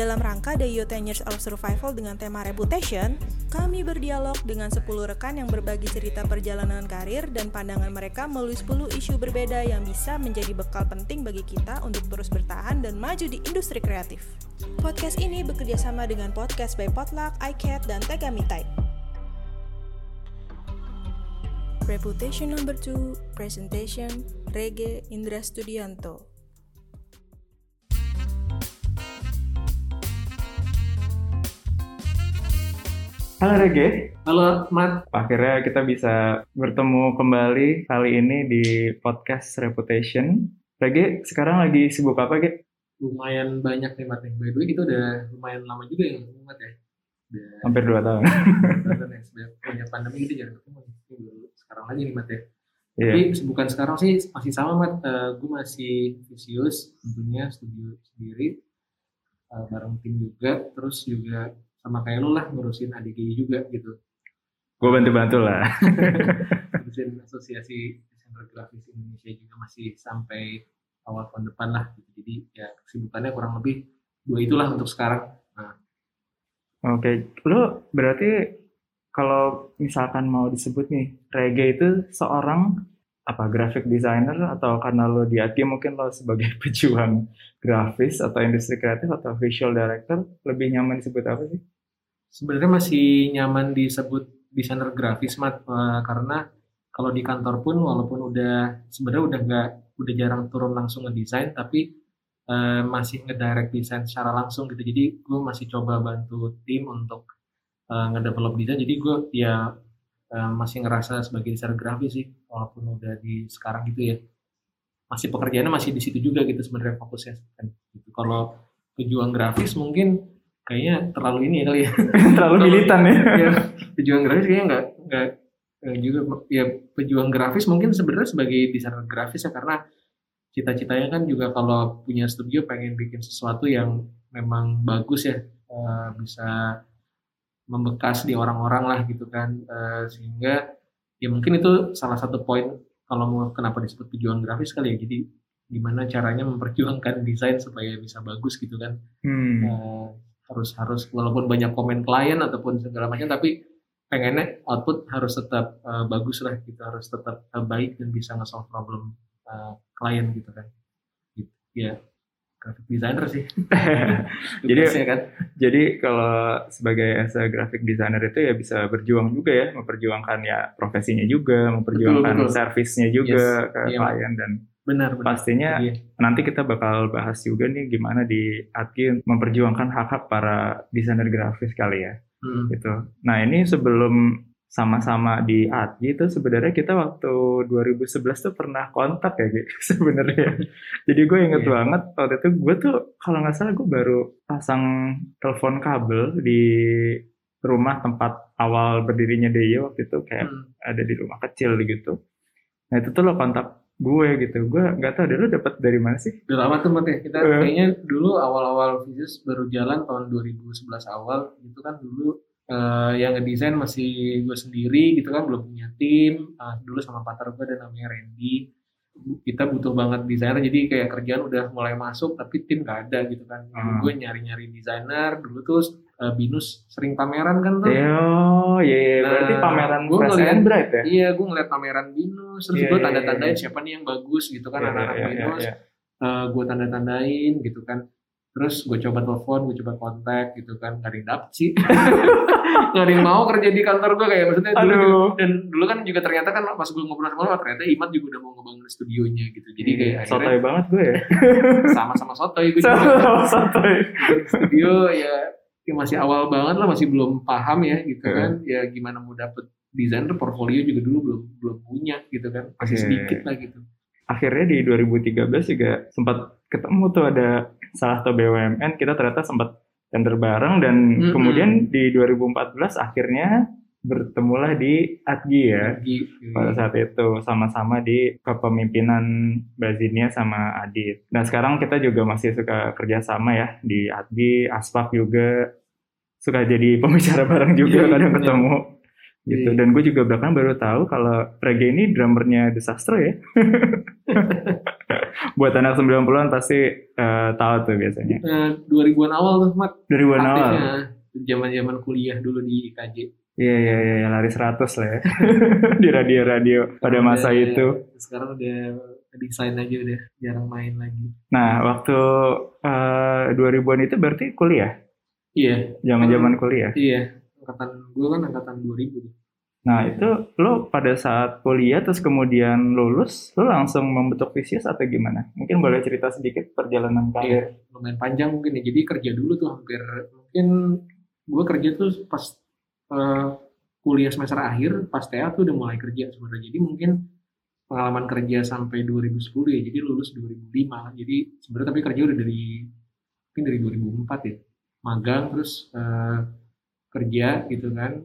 Dalam rangka The You 10 Years of Survival dengan tema Reputation, kami berdialog dengan 10 rekan yang berbagi cerita perjalanan karir dan pandangan mereka melalui 10 isu berbeda yang bisa menjadi bekal penting bagi kita untuk terus bertahan dan maju di industri kreatif. Podcast ini bekerja sama dengan podcast by Potluck, iCat, dan Tegami Type. Reputation number 2, presentation, Rege Indra Studianto. Halo Rege, Halo, Mat. akhirnya kita bisa bertemu kembali kali ini di podcast Reputation. Rege, sekarang lagi sibuk apa, Ge? Lumayan banyak nih, Mat. By the way, kita udah lumayan lama juga ketemu, Mat ya. Udah Hampir 2 tahun. ya. Sejak punya pandemi kita jarang ketemu sekarang lagi nih, Mat ya. Iya. Tapi kesibukan sekarang sih masih sama, Mat. Eh, gue masih Vicious, tentunya studio sendiri. Eh, bareng tim juga. Terus juga sama kayak lu lah, ngurusin ADGI juga gitu. Gue bantu-bantu lah. Ngurusin Asosiasi Desainer Grafis Indonesia juga masih sampai awal tahun depan lah. Gitu. Jadi ya kesibukannya kurang lebih dua itulah untuk sekarang. Oke, lu berarti kalau misalkan mau disebut nih, Rege itu seorang apa graphic designer atau karena lo di AG mungkin lo sebagai pejuang grafis atau industri kreatif atau visual director lebih nyaman disebut apa sih? Sebenarnya masih nyaman disebut desainer grafis mat Eh, karena kalau di kantor pun walaupun udah sebenarnya udah nggak udah jarang turun langsung ngedesain tapi eh, masih ngedirect desain secara langsung gitu. Jadi gue masih coba bantu tim untuk eh, ngedevelop desain. Jadi gue ya masih ngerasa sebagai desainer grafis sih walaupun udah di sekarang gitu ya. Masih pekerjaannya masih di situ juga gitu sebenarnya fokusnya kan. Gitu. Kalau pejuang grafis mungkin kayaknya terlalu ini kali ya. Terlalu militan ya. ya pejuang grafis kayaknya nggak nggak nggak juga ya pejuang grafis mungkin sebenarnya sebagai desainer grafis ya karena cita-citanya kan juga kalau punya studio pengen bikin sesuatu yang memang bagus ya eh, bisa membekas di orang-orang lah gitu kan Eh, sehingga ya mungkin itu salah satu poin kalau mau kenapa disebut pejuang grafis kali ya. Jadi gimana caranya memperjuangkan desain supaya bisa bagus gitu kan. Hmm. Eh, harus harus walaupun banyak komen klien ataupun segala macam tapi pengennya output harus tetap eh, bagus lah gitu. Harus tetap eh, baik dan bisa nge-solve problem eh, klien gitu kan. Gitu. ya graphic designer sih Jadi- kan Jadi kalau sebagai as a graphic designer itu ya bisa berjuang juga ya, memperjuangkan ya profesinya juga, memperjuangkan betul. servisnya juga Yes, ke iya. klien dan benar benar pastinya Iya. nanti kita bakal bahas juga nih gimana di ATGI memperjuangkan hak-hak para desainer grafis kali ya Hmm. gitu. Nah ini sebelum sama-sama di ATGI itu sebenarnya kita waktu 2011 tuh pernah kontak ya gitu sebenarnya. Jadi gue inget Iya. banget waktu itu gue tuh kalau nggak salah gue baru pasang telepon kabel di rumah tempat awal berdirinya dia waktu itu kayak Hmm. ada di rumah kecil gitu. Nah itu tuh lo kontak gue gitu. Gue nggak tahu deh lo dapet dari mana sih? udah lama tuh Mat, ya kita Eh. kayaknya dulu awal-awal Visus baru jalan tahun 2011 awal itu kan dulu eh, yang ngedesain masih gue sendiri gitu kan belum punya tim Ah, dulu sama partner gue ada namanya Randy kita butuh banget desainer jadi kayak kerjaan udah mulai masuk tapi tim gak ada gitu kan Hmm. gue nyari-nyari desainer dulu tuh eh, Binus sering pameran kan tuh Oh, iya, iya. berarti Nah, pameran gua Fresh ngeliat- Bright ya? iya gue ngeliat pameran Binus terus Iya, gue iya, iya. siapa nih yang bagus gitu kan Iya, anak-anak iya, iya, Binus iya. gue tanda tandain gitu kan terus gue coba telepon gue coba kontak gitu kan gak ada yang dapet sih gak ada yang mau kerja di kantor gue kayak maksudnya dulu dan dulu kan juga ternyata kan pas gue ngobrol sama lo ternyata Imat juga udah mau ngebangun studionya gitu jadi kayak Iya, sotoy akhirnya banget gue ya. sama-sama sotoy gue juga Sama sotoy. Studio ya, ya masih awal banget lah masih belum paham ya gitu Iya. kan ya gimana mau dapet desainer portfolio juga dulu belum belum punya gitu kan masih Iya. sedikit lah gitu Akhirnya di 2013 juga sempat ketemu tuh ada salah satu BUMN, kita ternyata sempat tender bareng dan Mm-mm. kemudian di 2014 akhirnya bertemulah di ATGI ya. Gitu. pada saat itu sama-sama di kepemimpinan Mbak Zinia sama Adit. Nah sekarang kita juga masih suka kerjasama ya di ADGI, Aspak juga suka jadi pembicara bareng juga Iya, kadang iya. ketemu gitu. Dan gue juga bahkan baru tahu kalau Rege ini drummernya The Sastro ya. Buat anak 90-an pasti eh, tahu tuh biasanya. Eh, 2000-an awal tuh mat 2000-an awal. aktifnya zaman-zaman kuliah dulu di IKJ Iya iya iya ya, lari 100 lah ya. di radio-radio pada masa Udah- itu. sekarang udah desain aja udah jarang main lagi Nah, waktu eh, 2000-an itu berarti kuliah, iya zaman-zaman kuliah. iya angkatan gue kan angkatan 2000 tuh. Nah, itu lo pada saat kuliah terus kemudian lulus, lo langsung membentuk Vicious atau gimana? Mungkin boleh cerita sedikit perjalanan karir. lumayan panjang mungkin ya. Jadi kerja dulu tuh hampir mungkin gue kerja tuh pas eh, kuliah semester akhir pas TA tuh udah mulai kerja sebenarnya. Jadi mungkin pengalaman kerja sampai 2010 ya. Jadi lulus 2005 jadi sebenarnya tapi kerja udah dari mungkin dari 2004 ya. Magang terus eh, kerja gitu kan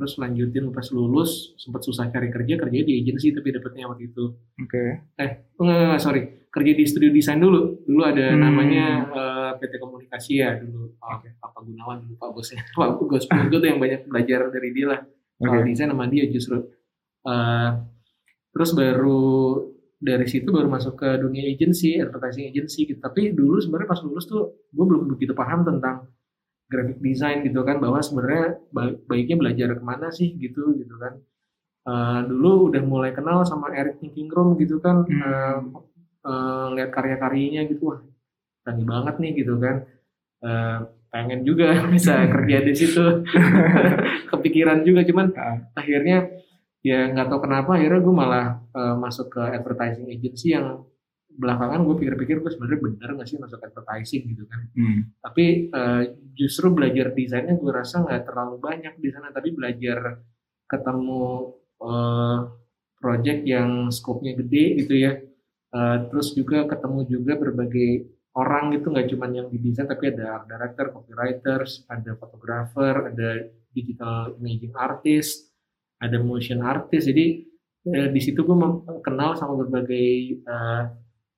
terus lanjutin pas lulus sempat susah cari kerja kerja di agensi tapi dapetnya waktu itu Oke. Oh, enggak, enggak, sorry. Kerja di studio desain dulu. Dulu ada Hmm. namanya eh, PT Komunikasi ya dulu. Pak, Pak Gunawan dulu Pak bosnya. Pak Gus gue tuh yang banyak belajar dari dia lah. Soal Oke. desain sama dia justru. Eh, terus baru dari situ baru masuk ke dunia agency, advertising agency gitu. Tapi dulu sebenarnya pas lulus tuh gue belum begitu paham tentang graphic design gitu kan bahwa sebenarnya ba- baiknya belajar ke mana sih gitu gitu kan. Eh, dulu udah mulai kenal sama Eric Thinking Room gitu kan Hmm. eh, eh, lihat karya-karyanya gitu wah canggih banget nih gitu kan Eh, pengen juga bisa kerja di situ kepikiran juga cuman Ah. akhirnya ya nggak tahu kenapa akhirnya gue malah eh, masuk ke advertising agency yang belakangan gue pikir-pikir gue sebenarnya bener nggak sih masuk advertising gitu kan Hmm. tapi eh, justru belajar desainnya gue rasa nggak terlalu banyak di sana tapi belajar ketemu eh, project yang skopnya gede gitu ya Eh, terus juga ketemu juga berbagai orang gitu nggak cuma yang di desain tapi ada art director, copywriters, ada fotografer, ada digital imaging artist, ada motion artist. Jadi eh, di situ gue kenal sama berbagai eh,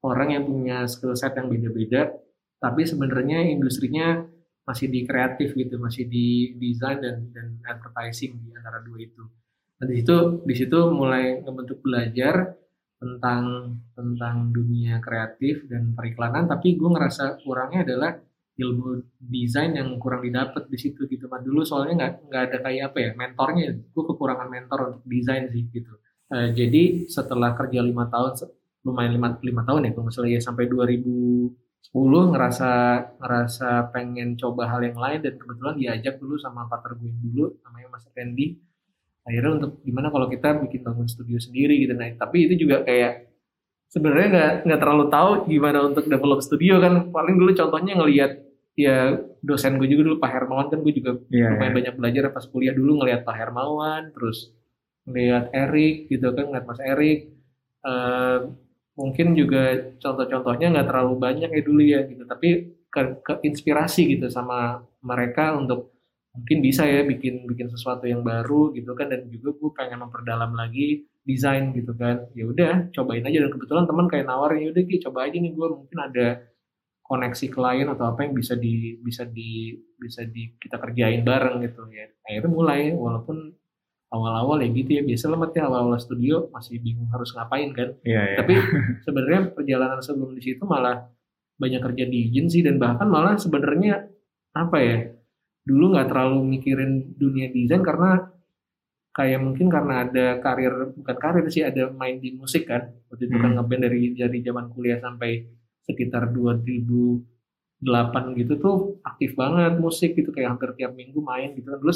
orang yang punya skill set yang beda-beda, tapi sebenarnya industrinya masih di kreatif gitu, masih di desain dan dan advertising di antara dua itu. Nah, di situ di situ mulai ngebentuk belajar tentang tentang dunia kreatif dan periklanan, tapi gue ngerasa kurangnya adalah ilmu desain yang kurang didapat di situ gitu. Mas dulu soalnya nggak nggak ada kayak apa ya mentornya, gue kekurangan mentor untuk desain sih gitu. Eh, jadi setelah kerja lima tahun, lumayan lima, lima tahun ya kalau salah. Ya sampai 2010 ngerasa ngerasa pengen coba hal yang lain. Dan kebetulan diajak dulu sama partner gue dulu namanya Mas Randy. Akhirnya untuk gimana kalau kita bikin bangun studio sendiri gitu. Nah tapi itu juga kayak sebenarnya nggak nggak terlalu tahu gimana untuk develop studio kan. Paling dulu contohnya ngelihat ya dosen gue juga dulu Pak Hermawan kan. Gue juga Iya. lumayan banyak belajar pas kuliah dulu ngelihat Pak Hermawan terus ngelihat Erik gitu kan ngeliat Mas Erik mungkin juga contoh-contohnya nggak terlalu banyak ya dulu ya gitu. Tapi ke, ke inspirasi gitu sama mereka untuk mungkin bisa ya bikin bikin sesuatu yang baru gitu kan. Dan juga gue pengen memperdalam lagi desain gitu kan. Ya udah cobain aja. Dan kebetulan teman kayak nawarin ya udah coba aja nih gue mungkin ada koneksi klien atau apa yang bisa di bisa di bisa di kita kerjain bareng gitu ya. Akhirnya mulai. Walaupun awal-awal ya gitu ya. Biasa lemet ya awal-awal studio masih bingung harus ngapain kan. Iya, iya. tapi sebenarnya perjalanan sebelum di situ malah banyak kerja di agensi dan bahkan malah sebenarnya apa ya dulu nggak terlalu mikirin dunia desain karena kayak mungkin karena ada karir bukan karir sih ada main di musik kan. Waktu itu kan Hmm. ngeband dari dari zaman kuliah sampai sekitar 2008 gitu tuh aktif banget musik gitu. Kayak hampir tiap minggu main gitu kan. Dulu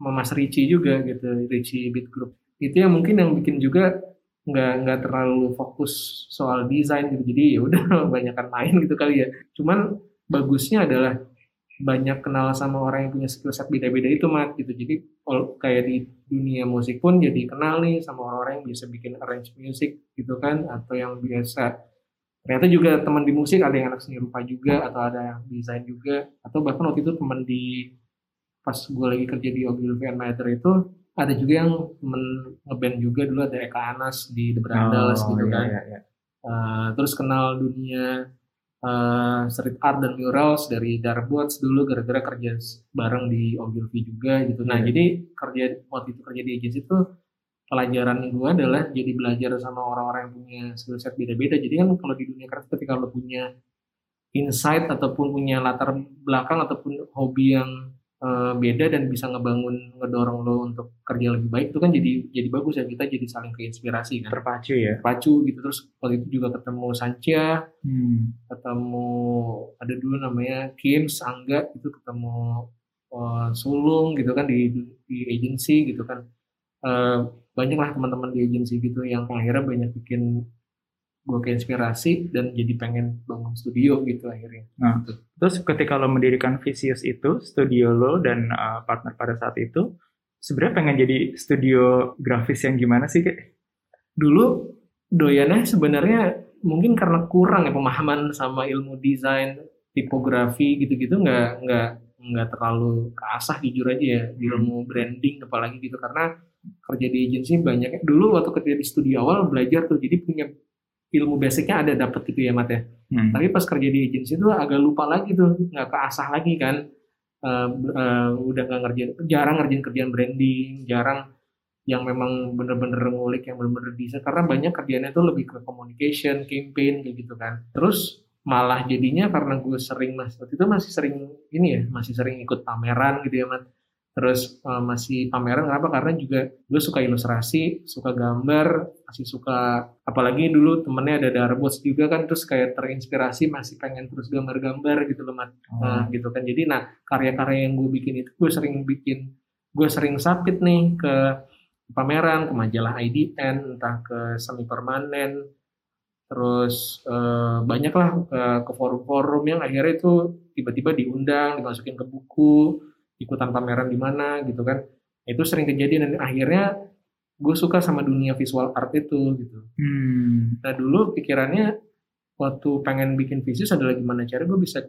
sama Mas Ricci juga gitu Ricci Beat Group. Itu yang mungkin yang bikin juga nggak nggak terlalu fokus soal desain gitu. Jadi ya udah banyakkan main gitu kali ya. Cuman bagusnya adalah banyak kenal sama orang yang punya skill set beda-beda itu mat gitu. Jadi kayak di dunia musik pun jadi kenal nih sama orang-orang yang bisa bikin arrange music gitu kan atau yang biasa. Ternyata juga teman di musik ada yang anak seni rupa juga atau ada yang desain juga atau bahkan waktu itu teman di pas gue lagi kerja di Ogilvy and Mather itu ada juga yang ngeband juga dulu ada Eka Anas di The Brandals Oh, gitu iya, kan iya, iya. Uh, terus kenal dunia uh, street art dan murals dari Darbots dulu gara-gara kerja bareng di Ogilvy juga gitu. Nah Iya. jadi kerja waktu itu kerja di agensi itu pelajaran gue adalah jadi belajar sama orang-orang yang punya skill set beda-beda. Jadi kan kalau di dunia kreatif ketika lo punya insight ataupun punya latar belakang ataupun hobi yang uh, beda dan bisa ngebangun ngedorong lo untuk kerja lebih baik itu kan jadi jadi bagus ya. Kita jadi saling keinspirasi kan. Terpacu ya. Terpacu gitu. Terus waktu itu juga ketemu Sancha hmm. ketemu ada dulu namanya Kim Angga itu ketemu uh, Sulung gitu kan di di agency gitu kan. Uh, banyak lah teman-teman di agency gitu yang akhirnya banyak bikin gue keinspirasi dan jadi pengen bangun studio gitu akhirnya. Nah, terus ketika lo mendirikan Vicious itu, studio lo dan uh, partner pada saat itu, sebenarnya pengen jadi studio grafis yang gimana sih kayak? Dulu doyannya sebenarnya mungkin karena kurang ya pemahaman sama ilmu desain, tipografi gitu-gitu nggak nggak nggak terlalu keasah jujur aja ya hmm. ilmu branding apalagi gitu karena kerja di agensi banyak dulu waktu kerja di studio awal belajar tuh jadi punya ilmu basicnya ada dapat gitu ya Mat ya. Hmm. Tapi pas kerja di agensi itu agak lupa lagi tuh, nggak keasah lagi kan. Uh, uh, udah nggak ngerjain, jarang ngerjain kerjaan branding, jarang yang memang bener-bener ngulik yang bener-bener bisa karena banyak kerjanya tuh lebih ke communication, campaign kayak gitu kan. Terus malah jadinya karena gue sering mas waktu itu masih sering ini ya masih sering ikut pameran gitu ya mat terus uh, masih pameran kenapa? Karena juga gue suka ilustrasi suka gambar masih suka apalagi dulu temennya ada darbots juga kan terus kayak terinspirasi masih pengen terus gambar-gambar gitu loh mat. Oh. nah gitu kan. Jadi nah karya-karya yang gue bikin itu gue sering bikin gue sering sapit nih ke pameran ke majalah IDN entah ke semi permanen. Terus uh, banyaklah uh, ke forum-forum yang akhirnya itu tiba-tiba diundang dimasukin ke buku ikutan pameran di mana gitu kan itu sering terjadi dan akhirnya gue suka sama dunia visual art itu gitu hmm. nah dulu pikirannya waktu pengen bikin visual adalah gimana cara gue bisa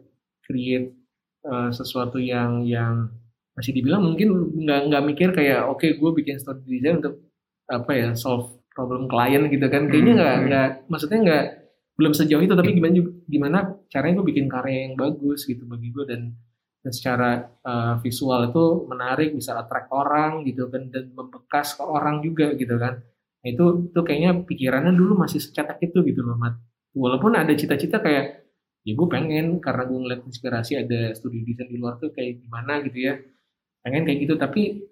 create uh, sesuatu yang yang masih dibilang mungkin nggak nggak mikir kayak oke okay, gue bikin story design untuk apa ya solve problem klien gitu kan kayaknya nggak hmm. nggak maksudnya nggak belum sejauh itu tapi gimana gimana caranya gue bikin karya yang bagus gitu bagi gue dan dan secara uh, visual itu menarik bisa attract orang gitu kan dan membekas ke orang juga gitu kan. Nah, itu itu kayaknya pikirannya dulu masih secetak itu gitu loh mat. Walaupun ada cita-cita kayak ya gue pengen karena gue ngeliat inspirasi ada studi desain di luar tuh kayak gimana gitu ya. Pengen kayak gitu tapi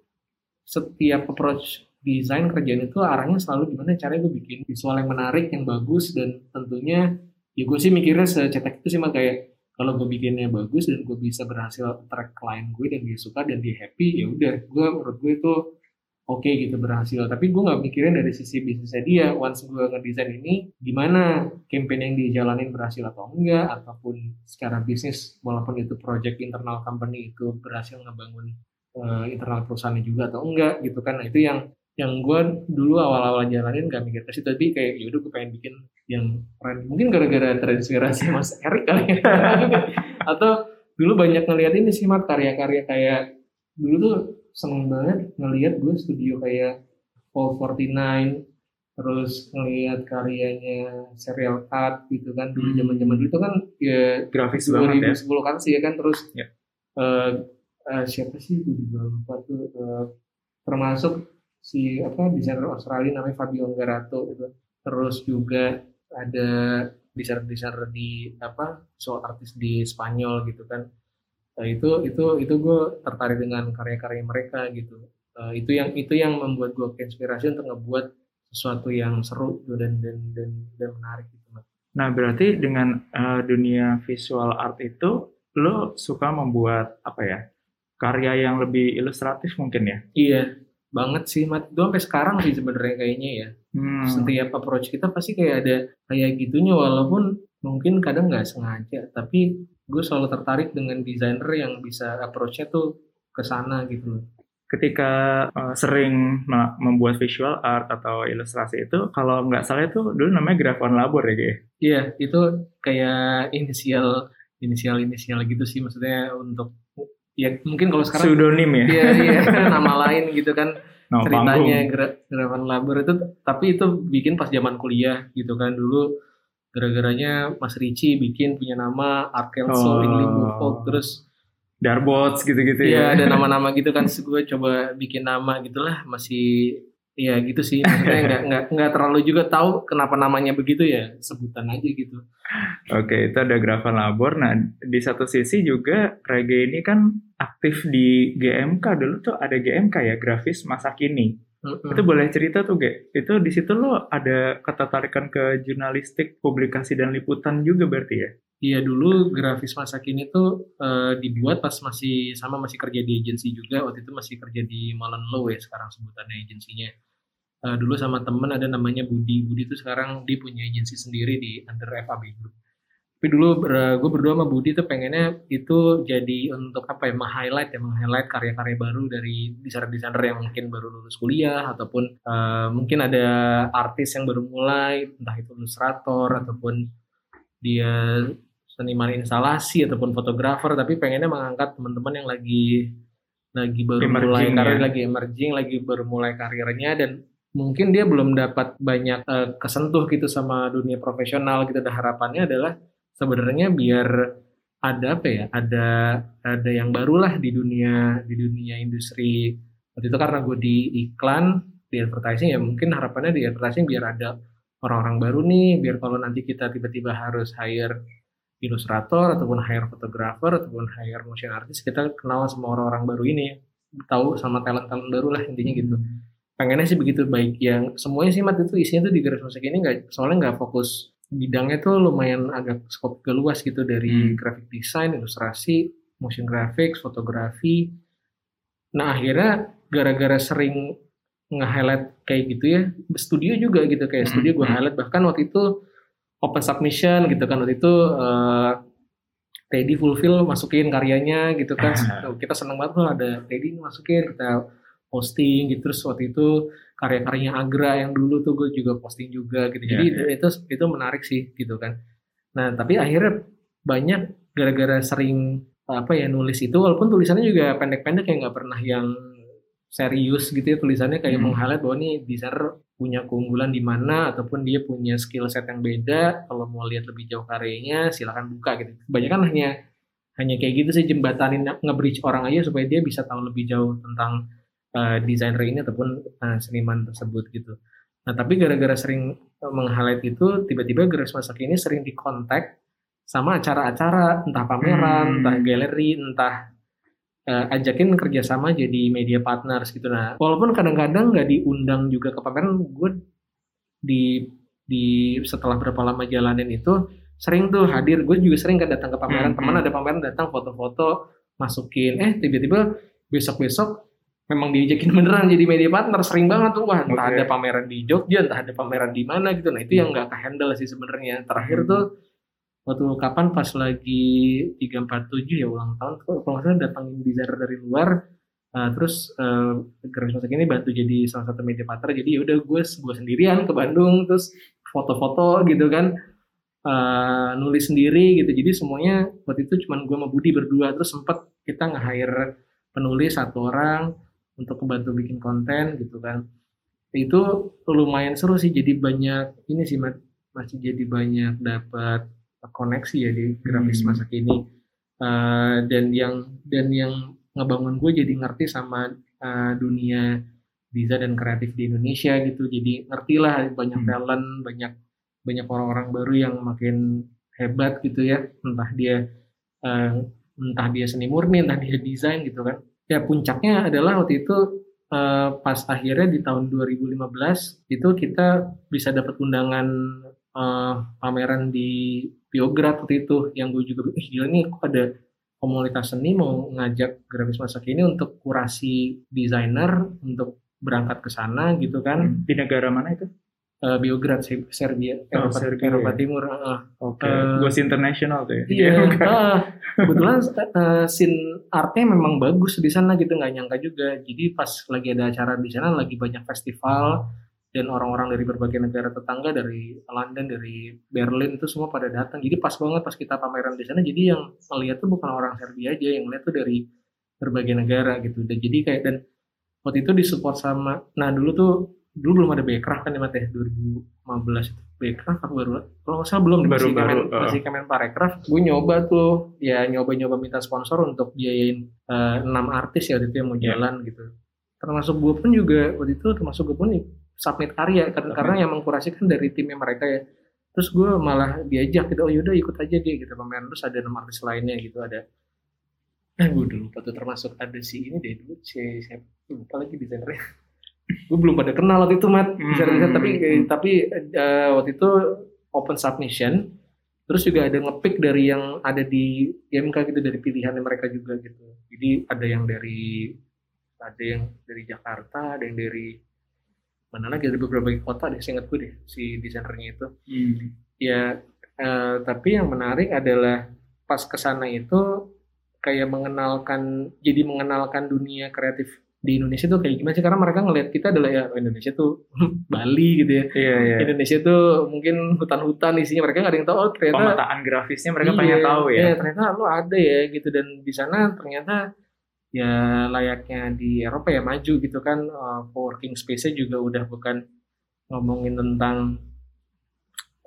setiap approach desain kerjaan itu arahnya selalu gimana caranya gue bikin visual yang menarik yang bagus dan tentunya ya gue sih mikirnya secetak itu sih mah kayak kalau gue bikinnya bagus dan gue bisa berhasil track klien gue dan dia suka dan dia happy ya udah. Gue menurut gue itu oke okay gitu berhasil. Tapi gue nggak mikirin dari sisi bisnisnya dia. Once gue ngedesain ini gimana? Campaign yang dijalanin berhasil atau enggak? Ataupun secara bisnis walaupun itu project internal company itu berhasil ngebangun uh, internal perusahaannya juga atau enggak gitu kan. Nah itu yang yang gue dulu awal-awal jalanin gak mikir ke tapi kayak yaudah gue pengen bikin yang keren. Mungkin gara-gara terinspirasi Mas Erik kali ya. Atau dulu banyak ngeliat ini sih mat karya-karya kayak dulu tuh seneng banget ngeliat gue studio kayak Paul 49 terus ngeliat karyanya serial cut gitu kan dulu zaman zaman dulu itu kan ya grafis banget ya. kan sih ya kan terus ya. uh, uh, siapa sih gue juga lupa tuh uh, termasuk si apa desainer Australia namanya Fabio Garato itu terus juga ada desainer-desainer di apa soal artis di Spanyol gitu kan. Nah, itu itu itu gue tertarik dengan karya-karya mereka gitu. Uh, itu yang itu yang membuat gue inspirasi untuk ngebuat sesuatu yang seru gitu, dan dan dan dan menarik gitu nah berarti dengan uh, dunia visual art itu lo suka membuat apa ya karya yang lebih ilustratif mungkin ya? Iya banget sih mat. Itu sampai sekarang sih sebenarnya kayaknya ya hmm. setiap approach kita pasti kayak ada kayak gitunya walaupun mungkin kadang nggak sengaja. Tapi gue selalu tertarik dengan desainer yang bisa approachnya tuh ke sana gitu loh. Ketika uh, sering membuat visual art atau ilustrasi itu kalau nggak salah itu dulu namanya grafon labor ya Iya, yeah, itu kayak inisial inisial inisial gitu sih maksudnya untuk ya mungkin kalau sekarang pseudonym ya? Iya iya nama lain gitu kan no, ceritanya gerakan labor itu tapi itu bikin pas zaman kuliah gitu kan dulu gara-garanya Mas Ricci bikin punya nama Arkelso oh. English terus Darbots gitu-gitu ya. Iya, ada nama-nama gitu kan. gue coba bikin nama gitulah, masih Iya gitu sih, maksudnya nggak nggak nggak terlalu juga tahu kenapa namanya begitu ya sebutan aja gitu. Oke, itu ada Grafa Labor. Nah, di satu sisi juga Reggae ini kan aktif di GMK dulu tuh ada GMK ya, grafis masa kini. Mm-mm. Itu boleh cerita tuh, Ge? Itu di situ lo ada ketertarikan ke jurnalistik, publikasi dan liputan juga berarti ya? Iya dulu grafis masa kini tuh eh, dibuat pas masih sama masih kerja di agensi juga waktu itu masih kerja di Mullen Low ya sekarang sebutannya agensinya Eh, dulu sama temen ada namanya Budi Budi tuh sekarang dia punya agensi sendiri di under FAB Group tapi dulu gue berdua sama Budi tuh pengennya itu jadi untuk apa ya meng-highlight ya meng-highlight karya-karya baru dari desainer-desainer yang mungkin baru lulus kuliah ataupun eh, mungkin ada artis yang baru mulai entah itu ilustrator ataupun dia seniman instalasi ataupun fotografer tapi pengennya mengangkat teman-teman yang lagi lagi baru mulai Emerging, karir ya. lagi emerging lagi baru mulai karirnya dan mungkin dia belum dapat banyak eh, kesentuh gitu sama dunia profesional gitu dan harapannya adalah sebenarnya biar ada apa ya ada ada yang baru lah di dunia di dunia industri. Waktu itu karena gue di iklan di advertising ya mungkin harapannya di advertising biar ada orang-orang baru nih biar kalau nanti kita tiba-tiba harus hire ilustrator ataupun hire fotografer ataupun hire motion artist kita kenal sama orang-orang baru ini tahu sama talent-talent baru lah intinya gitu. Pengennya sih begitu baik yang semuanya sih mat itu isinya tuh di garis musik ini nggak soalnya nggak fokus bidangnya tuh lumayan agak skop ke luas gitu dari Hmm. graphic design ilustrasi motion graphics fotografi nah akhirnya gara-gara sering nge-highlight kayak gitu ya studio juga gitu kayak Hmm, studio gue hmm. highlight bahkan waktu itu open submission gitu kan waktu itu eh, Teddy fulfill masukin karyanya gitu kan kita seneng banget tuh ada Teddy masukin kita posting gitu terus waktu itu karya-karyanya Agra yang dulu tuh gue juga posting juga gitu. Jadi Iya, itu itu menarik sih gitu kan. Nah tapi akhirnya banyak gara-gara sering apa ya nulis itu walaupun tulisannya juga pendek-pendek ya nggak pernah yang serius gitu ya tulisannya kayak Hmm. meng-highlight bahwa nih desainer punya keunggulan di mana ataupun dia punya skill set yang beda kalau mau lihat lebih jauh karyanya silakan buka gitu. Kebanyakan hanya hanya kayak gitu sih jembatanin nge-bridge orang aja supaya dia bisa tahu lebih jauh tentang uh, desainer ini ataupun uh, seniman tersebut gitu. Nah tapi gara-gara sering uh, meng-highlight itu tiba-tiba Grace Masak ini sering dikontak sama acara-acara entah pameran, Hmm. entah galeri, entah uh, ajakin kerjasama jadi media partners gitu. Nah walaupun kadang-kadang nggak diundang juga ke pameran, gue di di setelah berapa lama jalanin itu sering tuh hadir. Gue juga sering kan datang ke pameran, Hmm, teman hmm. ada pameran datang foto-foto masukin, eh tiba-tiba besok-besok memang diajakin beneran jadi media partner sering banget tuh wah entah Oke. ada pameran di Jogja entah ada pameran di mana gitu. Nah itu yang nggak kehandle sih sebenarnya. Terakhir Hmm. tuh waktu kapan pas lagi 347 ya ulang tahun tuh kalau nggak salah datangin desainer dari luar. Uh, terus uh, Grace Masak ini bantu jadi salah satu media partner. Jadi ya udah gue gue sendirian ke Bandung terus foto-foto gitu kan. Uh, nulis sendiri gitu. Jadi semuanya waktu itu cuman gue sama Budi berdua. Terus sempet kita nge-hire penulis satu orang untuk membantu bikin konten gitu kan. Itu lumayan seru sih jadi banyak ini sih masih jadi banyak dapat koneksi ya di grafis Hmm. masa kini. Eh, dan yang dan yang ngebangun gue jadi ngerti sama eh, dunia desain dan kreatif di Indonesia gitu. Jadi ngerti lah banyak Hmm. talent banyak banyak orang-orang baru yang makin hebat gitu ya. Entah dia eh, entah dia seni murni entah dia desain gitu kan ya puncaknya adalah waktu itu eh, pas akhirnya di tahun 2015 itu kita bisa dapat undangan eh, pameran di Biograd waktu itu yang gue juga ih gila nih kok ada komunitas seni mau ngajak grafis masa kini untuk kurasi desainer untuk berangkat ke sana gitu kan Di negara mana itu? Eh, Biograd sih Serbia Oh, Eropa, Serbia. Eropa Timur heeh. Oke. Eh, Ghost International tuh ya? Iya, Bukan. ah, kebetulan uh, scene artnya memang bagus di sana gitu nggak nyangka juga. Jadi pas lagi ada acara di sana lagi banyak festival dan orang-orang dari berbagai negara tetangga dari London, dari Berlin itu semua pada datang. Jadi pas banget pas kita pameran di sana. Jadi yang ngeliat tuh bukan orang Serbia aja, yang ngeliat tuh dari berbagai negara gitu. Dan jadi kayak dan waktu itu disupport sama. Nah dulu tuh dulu belum ada Backcraft kan ya Mat ya? 2015 itu. Backcraft apa baru? Kalau nggak salah belum deh, masih Baru-baru, Kemen, uh. masih Kemenparekraf. Gue nyoba tuh ya nyoba-nyoba minta sponsor untuk biayain eh, enam artis ya waktu itu yang mau Iya. jalan gitu. Termasuk gue pun juga waktu itu termasuk gue pun submit karya karena, karena yang mengkurasikan dari timnya mereka ya. Terus gue malah diajak gitu oh yaudah ikut aja dia gitu pameran terus ada nama artis lainnya gitu ada. Nah gue dulu tuh termasuk ada si ini deh dulu si siapa lupa lagi desainernya gue belum pada kenal waktu itu mat desainer Hmm. tapi tapi eh, waktu itu open submission terus juga ada ngepick dari yang ada di IMK gitu dari pilihan mereka juga gitu jadi ada yang dari ada yang dari Jakarta ada yang dari mana lagi dari beberapa kota deh seingat gue deh si desainernya itu Hmm. ya eh, tapi yang menarik adalah pas ke sana itu kayak mengenalkan jadi mengenalkan dunia kreatif di Indonesia tuh kayak gimana sih karena mereka ngelihat kita adalah ya Indonesia tuh Bali gitu ya Iya, iya. Indonesia tuh mungkin hutan-hutan isinya mereka nggak ada yang tahu oh ternyata Pemetaan grafisnya mereka Iya, pengen tahu ya. iya, ternyata lo ada ya gitu dan di sana ternyata ya layaknya di Eropa ya maju gitu kan uh, co-working space-nya juga udah bukan ngomongin tentang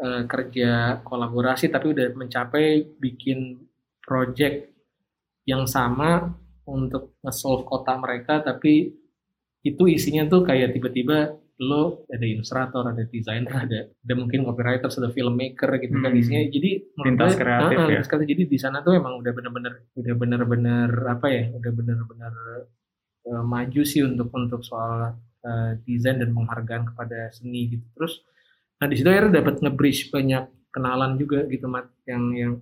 uh, kerja kolaborasi tapi udah mencapai bikin project yang sama untuk nge-solve kota mereka tapi itu isinya tuh kayak tiba-tiba lo ada ilustrator, ada desainer, ada ada mungkin copywriter, ada filmmaker gitu kan Hmm. isinya. Jadi Lintas kreatif ah, ah, ya. kreatif. Jadi di sana tuh emang udah bener-bener udah bener-bener apa ya, udah bener-bener eh, maju sih untuk untuk soal eh, desain dan penghargaan kepada seni gitu. Terus nah di situ akhirnya dapat nge-bridge banyak kenalan juga gitu mat yang yang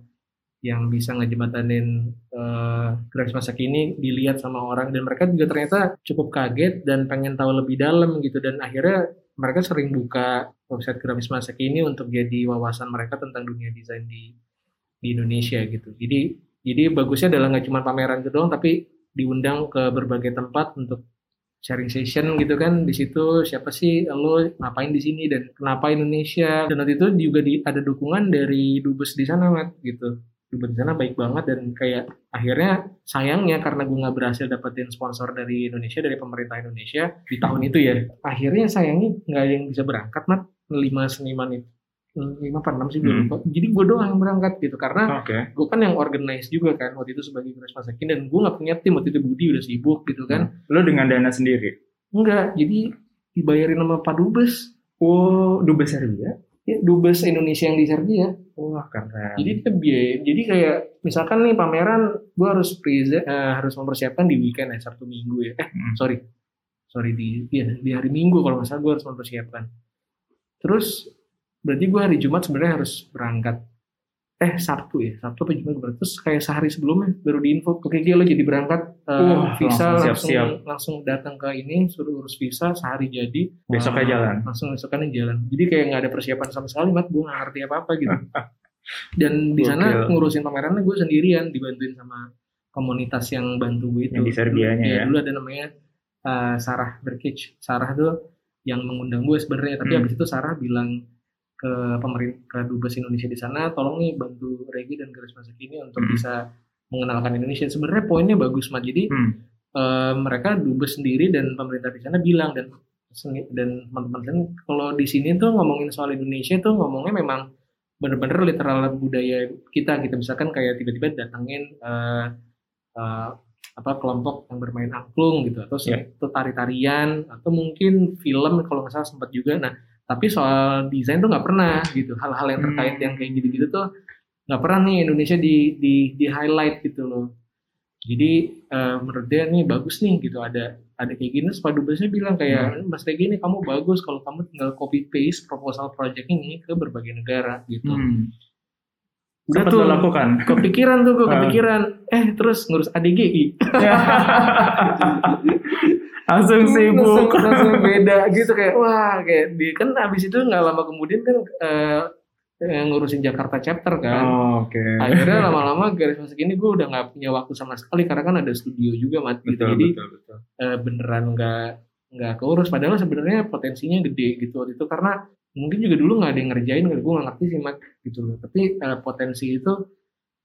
yang bisa ngejembatanin eh grafis masa kini dilihat sama orang. Dan mereka juga ternyata cukup kaget dan pengen tahu lebih dalam gitu. Dan akhirnya mereka sering buka website grafis masa kini untuk jadi wawasan mereka tentang dunia desain di di Indonesia gitu. Jadi jadi bagusnya adalah nggak cuma pameran itu doang tapi diundang ke berbagai tempat untuk sharing session gitu kan. Di situ siapa sih lo ngapain di sini dan kenapa Indonesia? Dan waktu itu juga di, ada dukungan dari dubes di sana mat gitu sana baik banget dan kayak akhirnya sayangnya karena gue nggak berhasil dapetin sponsor dari Indonesia dari pemerintah Indonesia di tahun itu ya. Akhirnya sayangnya nggak yang bisa berangkat mat. Lima seniman itu. Lima apa enam sih Hmm. jadi gue doang yang berangkat gitu karena Oke. gue kan yang organize juga kan waktu itu sebagai Grace Masakin dan gue nggak punya tim. Waktu itu Budi udah sibuk gitu kan. Lo dengan dana sendiri. enggak jadi dibayarin sama Pak Dubes. Oh, dubes Serbia? Ya Dubes Indonesia yang di Serbia. Wah, keren. jadi biaya jadi kayak misalkan nih pameran gue harus present eh, harus mempersiapkan di weekend ya Sabtu Minggu ya. Eh Hmm. sorry. Sorry di iya, di hari Minggu kalau nggak salah gue harus mempersiapkan. Terus berarti gue hari Jumat sebenarnya harus berangkat eh Sabtu ya Sabtu apa Jumat berarti terus kayak sehari sebelumnya baru diinfo. Oke Gil, lo jadi berangkat eh, Wah, visa langsung langsung siap-siap. langsung datang ke ini suruh urus visa sehari jadi. Besoknya Eh, jalan. langsung besokannya jalan. Jadi kayak nggak ada persiapan sama sekali mat. Gue nggak ngerti apa apa gitu. Dan di sana ngurusin pamerannya gue sendirian dibantuin sama komunitas yang bantu gue itu. Yang di Serbianya Dulu- ya. dulu ada namanya uh, Sarah Berkic. Sarah tuh yang mengundang gue sebenarnya. Tapi Hmm. habis itu Sarah bilang ke pemerintah ke dubes Indonesia di sana tolong nih bantu Regi dan Garis Masa Kini untuk Hmm. bisa mengenalkan Indonesia. Sebenarnya poinnya bagus mat. Jadi Hmm. eh, mereka dubes sendiri dan pemerintah di sana bilang dan dan teman-teman kalau di sini tuh ngomongin soal Indonesia tuh ngomongnya memang bener-bener literal budaya kita gitu. Misalkan kayak tiba-tiba datangin eh, eh, apa kelompok yang bermain angklung gitu atau seni- atau tari-tarian atau mungkin film kalau nggak salah sempat juga. Nah tapi soal desain tuh nggak pernah gitu. Hal-hal yang terkait Hmm. yang kayak gitu-gitu tuh nggak pernah nih Indonesia di di di highlight gitu loh. Jadi eh, menurut dia nih bagus nih gitu. Ada ada kayak gini Pak Dubesnya bilang kayak Mas Regi ini kamu bagus kalau kamu tinggal copy paste proposal project ini ke berbagai negara gitu. Hmm. Udah tuh. lakukan. kepikiran tuh gue Ah. kepikiran eh terus ngurus ADGI langsung sibuk. langsung, langsung beda gitu kayak wah kayak di kan abis itu nggak lama kemudian kan eh, eh, ngurusin Jakarta chapter kan Oh, Oke. akhirnya lama-lama garis masuk ini gue udah nggak punya waktu sama sekali karena kan ada studio juga mat gitu. Betul, jadi betul, betul. eh, beneran nggak nggak keurus padahal sebenarnya potensinya gede gitu waktu itu karena mungkin juga dulu nggak ada yang ngerjain gue nggak ngerti sih mat gitu loh tapi eh, potensi itu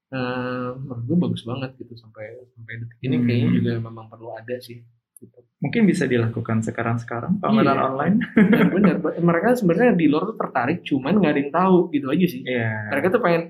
eh, menurut gue bagus banget gitu sampai sampai detik ini Hmm. kayaknya juga memang perlu ada sih gitu. Mungkin bisa dilakukan sekarang-sekarang pameran Iya. online. Dan bener mereka sebenarnya di luar tuh tertarik cuman nggak ada yang tahu gitu aja sih Iya. mereka tuh pengen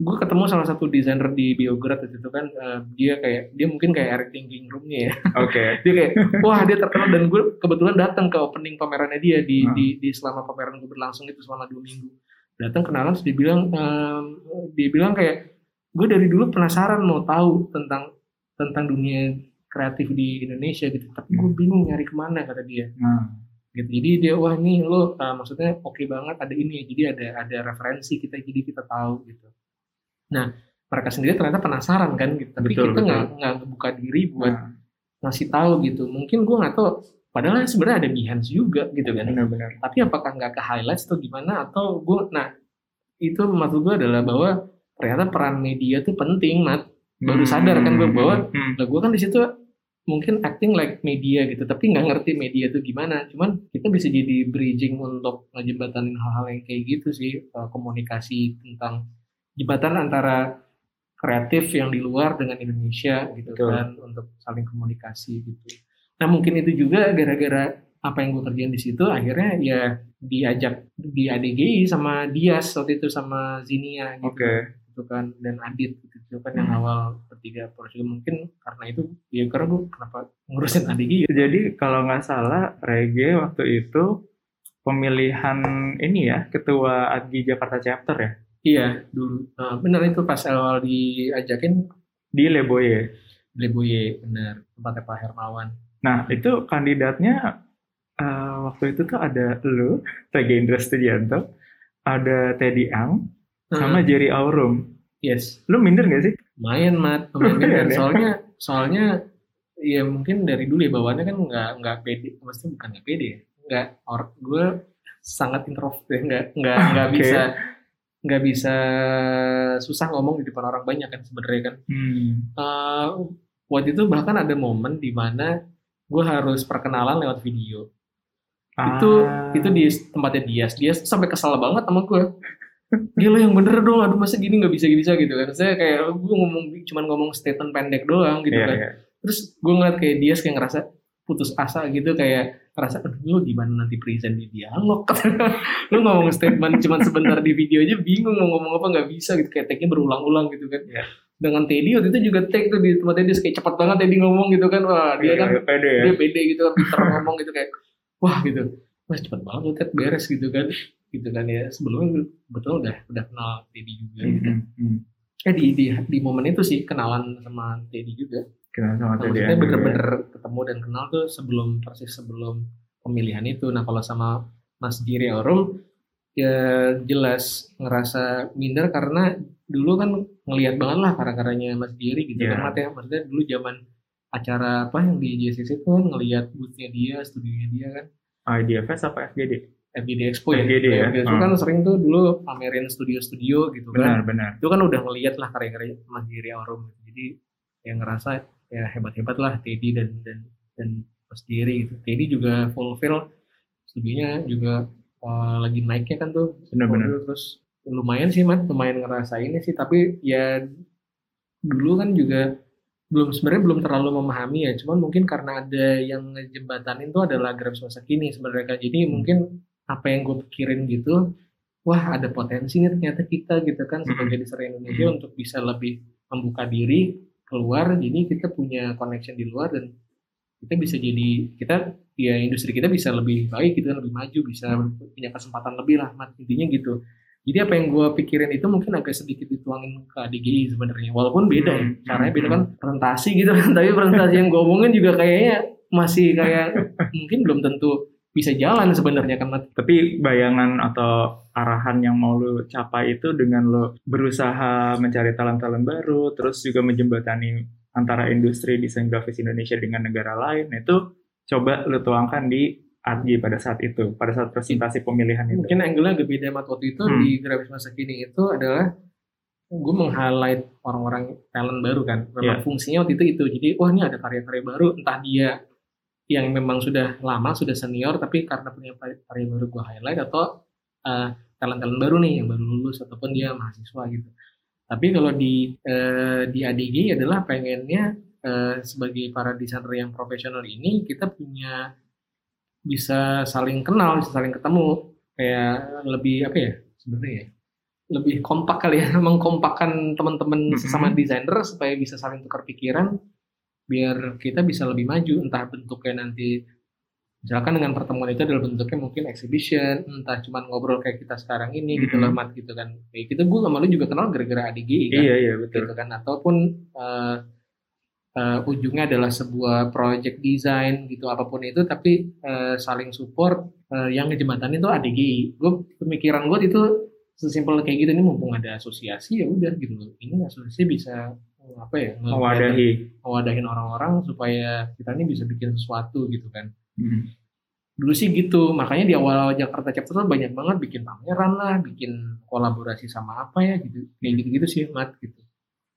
gue ketemu salah satu desainer di Biograd itu kan uh, dia kayak dia mungkin kayak Eric Thinking Roomnya ya. Oke. Okay. dia kayak wah dia terkenal. Dan gue kebetulan datang ke opening pamerannya dia di Hmm. di, di selama pameran gue berlangsung itu selama dua minggu. Datang kenalan terus dia bilang um, dia bilang kayak gue dari dulu penasaran mau tahu tentang tentang dunia kreatif di Indonesia gitu. Tapi gue Hmm. bingung nyari ke mana kata dia. Nah gitu. Jadi dia wah nih lo uh, maksudnya oke banget ada ini jadi ada ada referensi kita jadi kita tahu gitu nah mereka sendiri ternyata penasaran kan gitu. Tapi Betul, kita nggak nggak buka diri buat nah, ngasih tahu gitu. Mungkin gue nggak tahu. Padahal sebenarnya ada Behance juga gitu kan. Benar-benar. Tapi apakah nggak ke highlights atau gimana? Atau gue nah itu maksud gue adalah bahwa ternyata peran media tuh penting mat. Baru sadar kan gue bahwa Hmm. lah gue kan di situ mungkin acting like media gitu tapi nggak ngerti media itu gimana. Cuman kita bisa jadi bridging untuk ngejembatanin hal-hal yang kayak gitu sih eh, komunikasi tentang jembatan antara kreatif yang di luar dengan Indonesia gitu Betul. kan untuk saling komunikasi gitu. Nah mungkin itu juga gara-gara apa yang gue kerjain di situ akhirnya ya diajak di ADGI sama Dias waktu itu sama Zinia gitu. Oke. Gitu kan dan Adit gitu itu kan yang Hmm. awal bertiga project. Mungkin karena itu ya karena gue kenapa ngurusin ADG ya? Jadi kalau nggak salah Rege waktu itu pemilihan ini ya ketua ADGI Jakarta Chapter ya iya dulu. Nah, benar itu pas awal diajakin. Di Leboye. Leboye benar tempatnya Pak Hermawan. Nah itu kandidatnya eh, waktu itu tuh ada lu, Rege Indra Studianto, ada Teddy Ang, sama Hmm, Jerry Aurum. yes. Lu minder nggak sih? lumayan mat. Lumayan. kan ya. soalnya soalnya ya mungkin dari dulu ya bawaannya kan nggak nggak pede. Maksudnya bukan nggak pede ya. Nggak or gue sangat introvert ya. Nggak nggak nggak Oke. bisa nggak bisa susah ngomong di depan orang banyak kan sebenarnya kan Hmm. Eh, waktu itu bahkan ada momen di mana gue harus perkenalan lewat video itu Ah. itu di tempatnya Dias Dias tuh sampai kesal banget sama gue dia lo yang bener dong aduh masa gini nggak bisa bisa gitu kan saya kayak gue ngomong cuman ngomong statement pendek doang gitu Iya, kan iya. terus gue ngeliat kayak Dias kayak ngerasa putus asa gitu kayak ngerasa lu gimana nanti present di dialog lu ngomong statement cuman sebentar di video aja bingung mau ngomong apa nggak bisa gitu kayak tag-nya berulang-ulang gitu kan Iya. dengan Teddy waktu itu juga tag tuh di tempatnya dia kayak cepet banget Teddy ngomong gitu kan wah dia Iya, kan pede ya. dia pede gitu kan pinter ngomong gitu kayak wah gitu wah cepet banget lu Ted beres gitu kan gitu kan ya sebelumnya betul udah udah kenal Teddy juga gitu. Hmm, hmm. eh di, di di momen itu sih kenalan sama Teddy juga Kenal sama Nah, maksudnya bener-bener ketemu dan kenal tuh sebelum persis sebelum pemilihan itu nah kalau sama Mas Giri Aurum ya jelas ngerasa minder karena dulu kan ngelihat banget lah karya-karyanya Mas Giri gitu Iya. kan ya maksudnya dulu zaman acara apa yang di JCC itu kan ngelihat boothnya dia studionya dia kan IDFS apa FGD? FGD Expo ya FGD ya? itu kan sering tuh dulu pamerin studio-studio gitu Benar, kan benar. itu kan udah ngeliat lah karya-karya Mas Giri Aurum jadi yang ngerasa ya hebat-hebat lah Teddy dan dan dan Mas gitu. Teddy juga fulfill studionya juga uh, lagi naiknya kan tuh Benar-benar. Terus lumayan sih mat lumayan ngerasa ini sih tapi ya dulu kan juga belum sebenarnya belum terlalu memahami ya cuman mungkin karena ada yang ngejembatanin tuh adalah Grabs masa kini sebenarnya kan jadi mungkin apa yang gue pikirin gitu wah ada potensi nih ternyata kita gitu kan sebagai desainer Indonesia Mhm. untuk bisa lebih membuka diri keluar jadi kita punya connection di luar dan kita bisa jadi kita ya industri kita bisa lebih baik kan lebih maju bisa punya kesempatan lebih lah Mat. intinya gitu jadi apa yang gue pikirin itu mungkin agak sedikit dituangin ke ADGI sebenarnya walaupun beda ya Hmm. caranya beda kan presentasi gitu kan tapi presentasi yang gue omongin juga kayaknya masih kayak mungkin belum tentu bisa jalan sebenarnya kan. Tapi bayangan atau arahan yang mau lu capai itu dengan lo berusaha mencari talent-talent baru, terus juga menjembatani antara industri desain grafis Indonesia dengan negara lain, itu coba lu tuangkan di ADGI pada saat itu, pada saat presentasi pemilihan itu. mungkin angle-nya agak beda waktu itu Hmm. di grafis masa kini itu adalah gue meng-highlight orang-orang talent baru kan memang fungsinya waktu itu itu jadi wah ini ada karya-karya baru entah dia yang memang sudah lama sudah senior tapi karena punya karya baru gue highlight atau uh, talent-talent baru nih yang baru lulus ataupun dia mahasiswa gitu. Tapi kalau di eh, di ADG adalah pengennya eh, sebagai para desainer yang profesional ini kita punya bisa saling kenal bisa saling ketemu. Kayak lebih apa ya sebenarnya ya lebih kompak kali ya mengkompakkan teman-teman Mhm. sesama desainer supaya bisa saling tukar pikiran biar kita bisa lebih maju entah bentuknya nanti misalkan dengan pertemuan itu adalah bentuknya mungkin exhibition entah cuman ngobrol kayak kita sekarang ini gitu Mhm. loh mat gitu kan. Kayak kita gue sama lu juga kenal gara-gara ADGI kan? Iya iya betul. gitu kan. Ataupun eh, eh, ujungnya adalah sebuah project design gitu apa pun itu tapi eh, saling support eh, yang ngejematanin itu ADGI gue pemikiran gue itu sesimpel kayak gitu ini mumpung ada asosiasi ya udah gitu. Loh ini asosiasi bisa apa ya Mewadahi. mewadahin orang-orang supaya kita ini bisa bikin sesuatu gitu kan Hmm. dulu sih gitu makanya di awal Jakarta Chapter tuh banyak banget bikin pameran lah bikin kolaborasi sama apa ya gitu kayak gitu-gitu sih mat gitu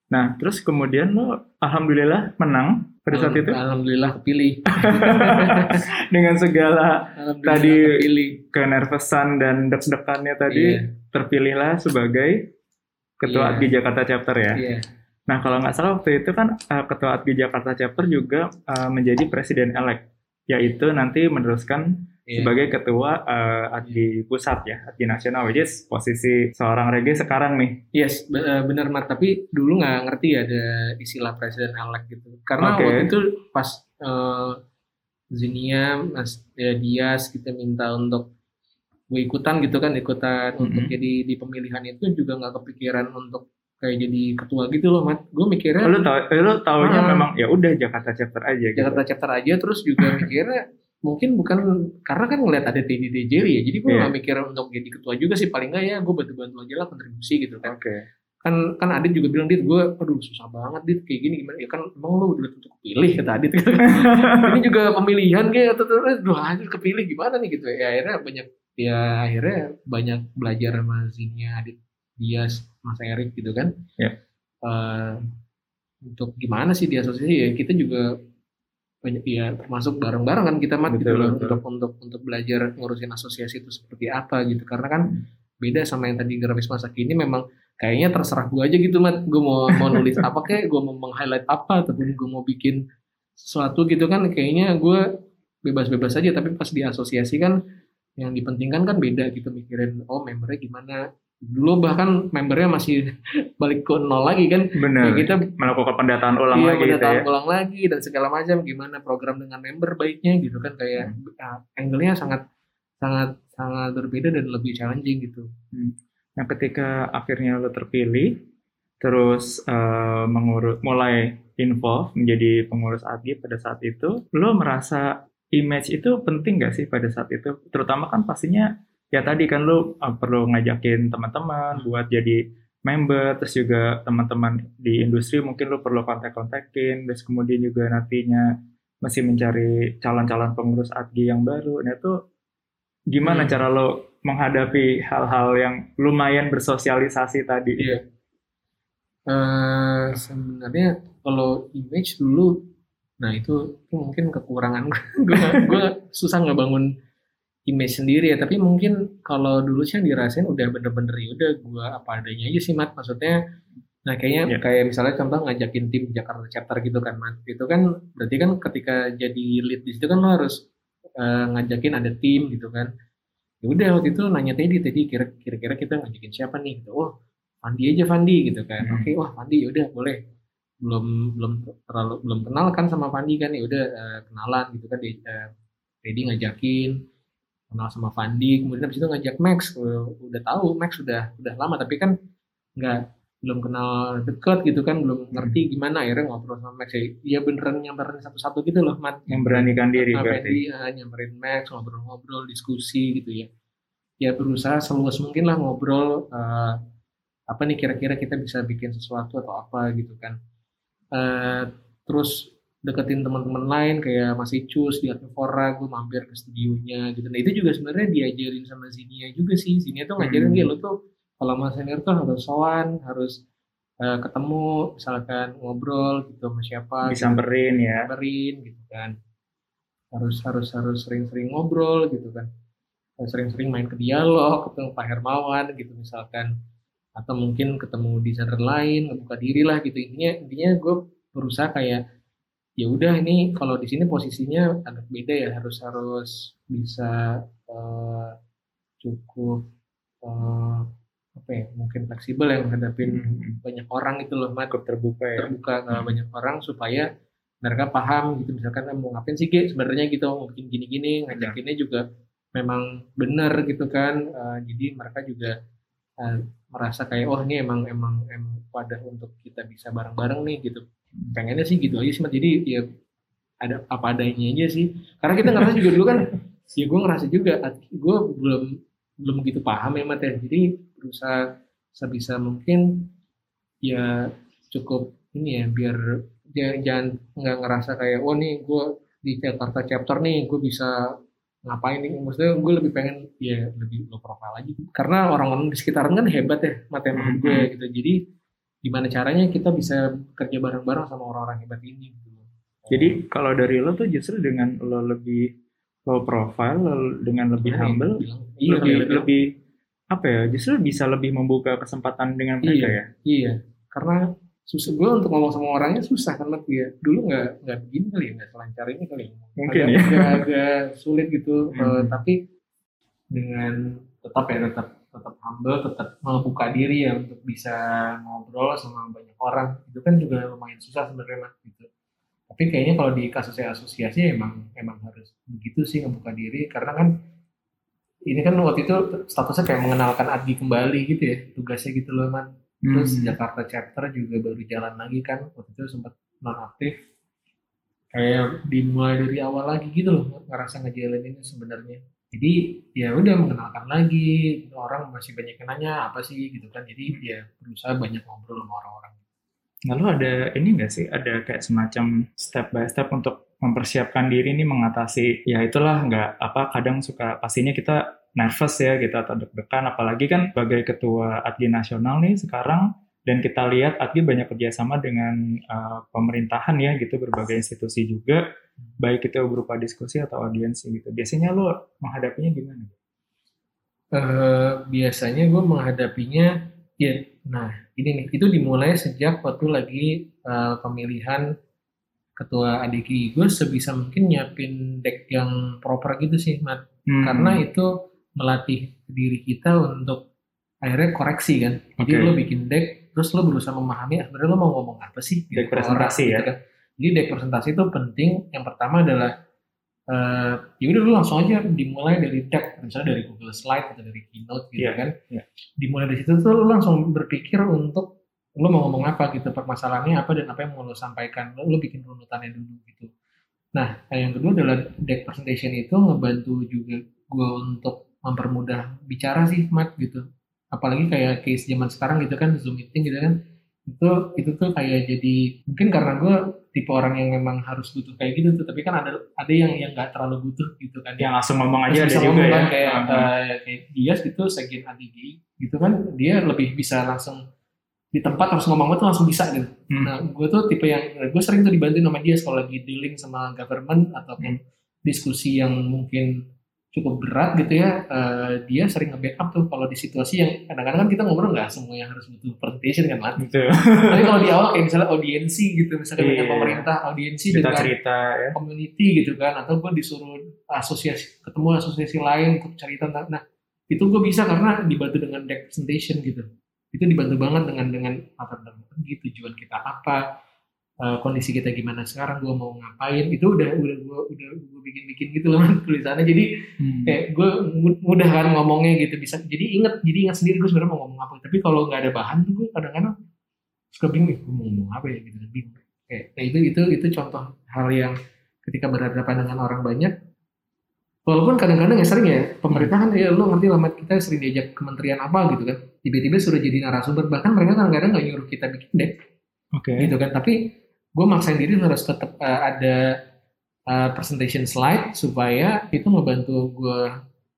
Nah terus kemudian lo alhamdulillah menang pada saat itu Alhamdulillah kepilih. dengan segala Tadi- kepilih. kenervesan dan deg-degannya tadi Iya, terpilihlah sebagai ketua Iya. ADGI Jakarta Chapter ya. iya. Nah kalau nggak salah waktu itu kan eh, ketua ADGI Jakarta Chapter juga eh, menjadi presiden elect, yaitu nanti meneruskan iya. sebagai ketua ADGI pusat ya, ADGI nasional, which is posisi seorang Rege sekarang nih. Yes, be- benar Mat. Tapi dulu nggak ngerti ada istilah presiden elect gitu. Karena Oke. waktu itu pas eh, Zinia, Mas ya, Dias kita minta untuk gue ikutan gitu kan, ikutan untuk Mhm. jadi di pemilihan itu juga nggak kepikiran untuk kayak jadi ketua gitu loh, Mat. Gue mikirnya Lu tau, eh, lu taunya Ah. memang ya udah Jakarta Chapter aja gitu. Jakarta chapter aja terus juga mikirnya mungkin bukan karena kan ngeliat ada Teddy Dejeri ya jadi gue Iya. nggak mikir untuk jadi ketua juga sih paling nggak ya gue bantu bantu aja lah kontribusi gitu kan Oke. kan kan Adit juga bilang dit gue aduh susah banget dit kayak gini gimana ya kan emang lu udah tentu kepilih kata Adit ini juga pemilihan kayak atau terus duh Adit kepilih gimana nih gitu ya akhirnya banyak ya akhirnya banyak belajar sama Zinia Adit Dias Mas Erik gitu kan. Ya. Eh, untuk gimana sih di asosiasi ya kita juga banyak ya termasuk bareng-bareng kan kita mat gitu loh betul. untuk untuk untuk belajar ngurusin asosiasi itu seperti apa gitu. Karena kan beda sama yang tadi grafis masa kini memang kayaknya terserah gue aja gitu mat. Gue mau mau nulis apa kayak gue mau meng-highlight apa ataupun gue mau bikin sesuatu gitu kan kayaknya gue bebas-bebas aja. Tapi pas di asosiasi kan yang dipentingkan kan beda gitu mikirin oh membernya gimana dulu bahkan membernya masih balik ke nol lagi kan Bener. Kayak kita Melakukan pendataan ulang iya, lagi gitu pendataan ya. ulang lagi dan segala macam gimana program dengan member baiknya gitu kan kayak Hmm. ah, angle-nya sangat sangat sangat berbeda dan lebih challenging gitu. Nah, ketika akhirnya lo terpilih, terus eh, mengurus, mulai involve menjadi pengurus AGI pada saat itu, lo merasa image itu penting gak sih pada saat itu? Terutama kan pastinya ya tadi kan lo eh, perlu ngajakin teman-teman buat jadi member, terus juga teman-teman di industri mungkin lo perlu kontak-kontakin, terus kemudian juga nantinya masih mencari calon-calon pengurus AGI yang baru. Nah itu gimana Hmm. cara lo menghadapi hal-hal yang lumayan bersosialisasi tadi? Iya. Eh sebenarnya kalau image dulu, nah itu, itu mungkin kekurangan gue. gue susah ngebangun image sendiri ya. Tapi mungkin kalau dulu sih yang dirasain udah bener-bener ya udah gue apa adanya aja sih mat. Maksudnya, nah kayaknya Iya. kayak misalnya contoh ngajakin tim Jakarta Chapter gitu kan mat. Itu kan berarti kan ketika jadi lead di situ kan lo harus eh, ngajakin ada tim gitu kan. Ya udah waktu itu nanya Teddy, Teddy kira- kira-kira kita ngajakin siapa nih? Gitu. Oh Fandi aja Fandi gitu kan. Hmm. Oke, wah Fandi ya udah boleh. Belum belum terlalu belum kenal kan sama Fandi kan ya udah eh, kenalan gitu kan dia eh, Teddy ngajakin kenal sama Fandi, kemudian habis itu ngajak Max. Udah tahu Max sudah udah lama tapi kan nggak belum kenal deket gitu kan, belum ngerti gimana akhirnya ngobrol sama Max ya. Dia beneran nyamperin satu-satu gitu loh, Mat. Memberanikan diri Nah, berarti. Ah, nyamperin Max, ngobrol-ngobrol, diskusi gitu ya. Ya berusaha seluas mungkin lah ngobrol eh, apa nih kira-kira kita bisa bikin sesuatu atau apa gitu kan. Eh, terus deketin teman-teman lain kayak Mas Icus di Advora, gue mampir ke studionya gitu. Nah itu juga sebenarnya diajarin sama Zinia juga sih. Zinia tuh ngajarin Hmm. dia lo tuh kalau sama senior tuh harus sowan, harus eh, ketemu, misalkan ngobrol gitu sama siapa. gitu Disamperin ya. kabarin gitu kan harus harus harus sering-sering ngobrol gitu kan Harus sering-sering main ke dialog ketemu Pak Hermawan gitu misalkan atau mungkin ketemu desainer lain ngebuka diri lah gitu intinya intinya gue berusaha kayak ya udah ini kalau di sini posisinya agak beda ya harus harus bisa eh, cukup eh, apa ya mungkin fleksibel yang menghadapin Hmm. banyak orang itu loh Mat Cukup terbuka ya. terbuka ke banyak orang supaya mereka paham gitu. Misalkan "Eh, mau ngapain sih Ge? Sebenarnya gitu mau bikin gini-gini ngajakinnya juga memang benar gitu kan. Eh, jadi mereka juga eh, merasa kayak oh ini emang emang emang wadah untuk kita bisa bareng-bareng nih gitu. Pengennya sih gitu aja sih jadi ya ada apa adanya aja sih. Karena kita ngerasa juga dulu kan ya gue ngerasa juga gue belum belum gitu paham ya Mat ya. Jadi berusaha sebisa mungkin ya cukup ini ya biar jangan nggak ngerasa kayak oh nih gue di Jakarta chapter nih gue bisa ngapain nih maksudnya gue lebih pengen ya lebih low profile aja karena orang-orang di sekitaran kan hebat ya mata menurut gue gitu jadi gimana caranya kita bisa kerja bareng-bareng sama orang-orang hebat ini gitu Jadi kalau dari lo tuh justru dengan lo lebih low profile, lo dengan lebih ya humble, bilang? iya lebih, kali ya, lebih apa ya? Justru bisa lebih membuka kesempatan dengan mereka ya. Iya, karena susah gue untuk ngomong sama orangnya susah kan Mat ya. Dulu nggak nggak begini kali ya, nggak selancar ini kali. ya. Mungkin agak, ya. agak, agak sulit gitu. Hmm. Eh, tapi dengan tetap ya tetap tetap humble, tetap membuka diri ya untuk bisa ngobrol sama banyak orang. Itu kan juga lumayan susah sebenarnya Mat gitu. Tapi kayaknya kalau di kasus asosiasi emang emang harus begitu sih ngebuka diri karena kan ini kan waktu itu statusnya kayak mengenalkan Adi kembali gitu ya tugasnya gitu loh man terus Hmm. Jakarta chapter juga baru jalan lagi kan waktu itu sempat non aktif kayak dimulai dari awal lagi gitu loh ngerasa ini sebenarnya. Jadi ya udah mengenalkan lagi orang masih banyak yang nanya apa sih? gitu kan. Jadi ya berusaha banyak ngobrol sama orang-orang. Lalu ada ini enggak sih? Ada kayak semacam step by step untuk mempersiapkan diri nih mengatasi ya itulah nggak apa kadang suka pastinya kita nervous ya gitu atau deg-degan. Apalagi kan sebagai ketua ADGI nasional nih sekarang dan kita lihat ADGI banyak kerjasama dengan uh, pemerintahan ya gitu berbagai institusi juga. Baik itu berupa diskusi atau audiensi gitu. Biasanya lo menghadapinya gimana? Eh, biasanya gue menghadapinya ya nah ini nih itu dimulai sejak waktu lagi eh, pemilihan ketua ADKI gue sebisa mungkin nyiapin deck yang proper gitu sih Mat. Hmm. karena itu melatih diri kita untuk akhirnya koreksi kan jadi Oke. lo bikin deck terus lo berusaha memahami ah, sebenarnya lo mau ngomong apa sih Deck ke presentasi ya? kan. jadi deck presentasi itu penting yang pertama adalah eh ya udah lu langsung aja dimulai dari deck misalnya dari Google Slide atau dari Keynote gitu Iya, kan iya. dimulai dari situ tuh lu langsung berpikir untuk lu mau ngomong apa gitu permasalahannya apa dan apa yang mau lu sampaikan lu, lu bikin runutannya dulu gitu nah yang kedua adalah deck presentation itu ngebantu juga gue untuk mempermudah bicara sih Mat gitu apalagi kayak case zaman sekarang gitu kan zoom meeting gitu kan itu itu tuh kayak jadi mungkin karena gue tipe orang yang memang harus butuh kayak gitu tuh tapi kan ada ada yang yang nggak terlalu butuh gitu kan yang langsung ngomong Terus aja ada juga ya kan kayak Hmm. eh, kayak dia gitu ADGI gitu kan dia lebih bisa langsung di tempat harus ngomong itu langsung bisa gitu. Hmm. Nah gue tuh tipe yang gue sering tuh dibantu sama dia kalau lagi dealing sama government ataupun diskusi yang mungkin cukup berat gitu ya eh, dia sering nge-backup tuh kalau di situasi yang kadang-kadang kan kita ngobrol nggak semua yang harus butuh presentation kan Mat. gitu tapi kalau di awal kayak misalnya audiensi gitu misalnya dengan Iya. pemerintah audiensi cerita dengan cerita ya community gitu kan atau gue disuruh asosiasi ketemu asosiasi lain untuk cerita tentang nah itu gue bisa karena dibantu dengan deck presentation gitu itu dibantu banget dengan dengan apa gitu tujuan kita apa eh, kondisi kita gimana sekarang gue mau ngapain itu udah udah gue udah gue bikin bikin gitu loh tulisannya. Jadi Hmm. kayak gue mu- mudah kan ngomongnya gitu bisa jadi inget jadi ingat sendiri gue sebenarnya mau ngomong apa. Tapi kalau nggak ada bahan tuh gue kadang-kadang suka bingung "Ih, gue mau ngomong apa ya? Gitu bingung. Kayak nah itu itu itu contoh hal yang ketika berhadapan dengan orang banyak walaupun kadang-kadang ya sering ya pemerintahan ya lo ngerti lah Mat, kita sering diajak kementerian apa gitu kan. Tiba-tiba sudah jadi narasumber bahkan mereka kadang-kadang nggak nyuruh kita bikin deck oke. Gitu kan tapi gue maksain diri harus tetap eh, ada eh, presentation slide supaya itu ngebantu gue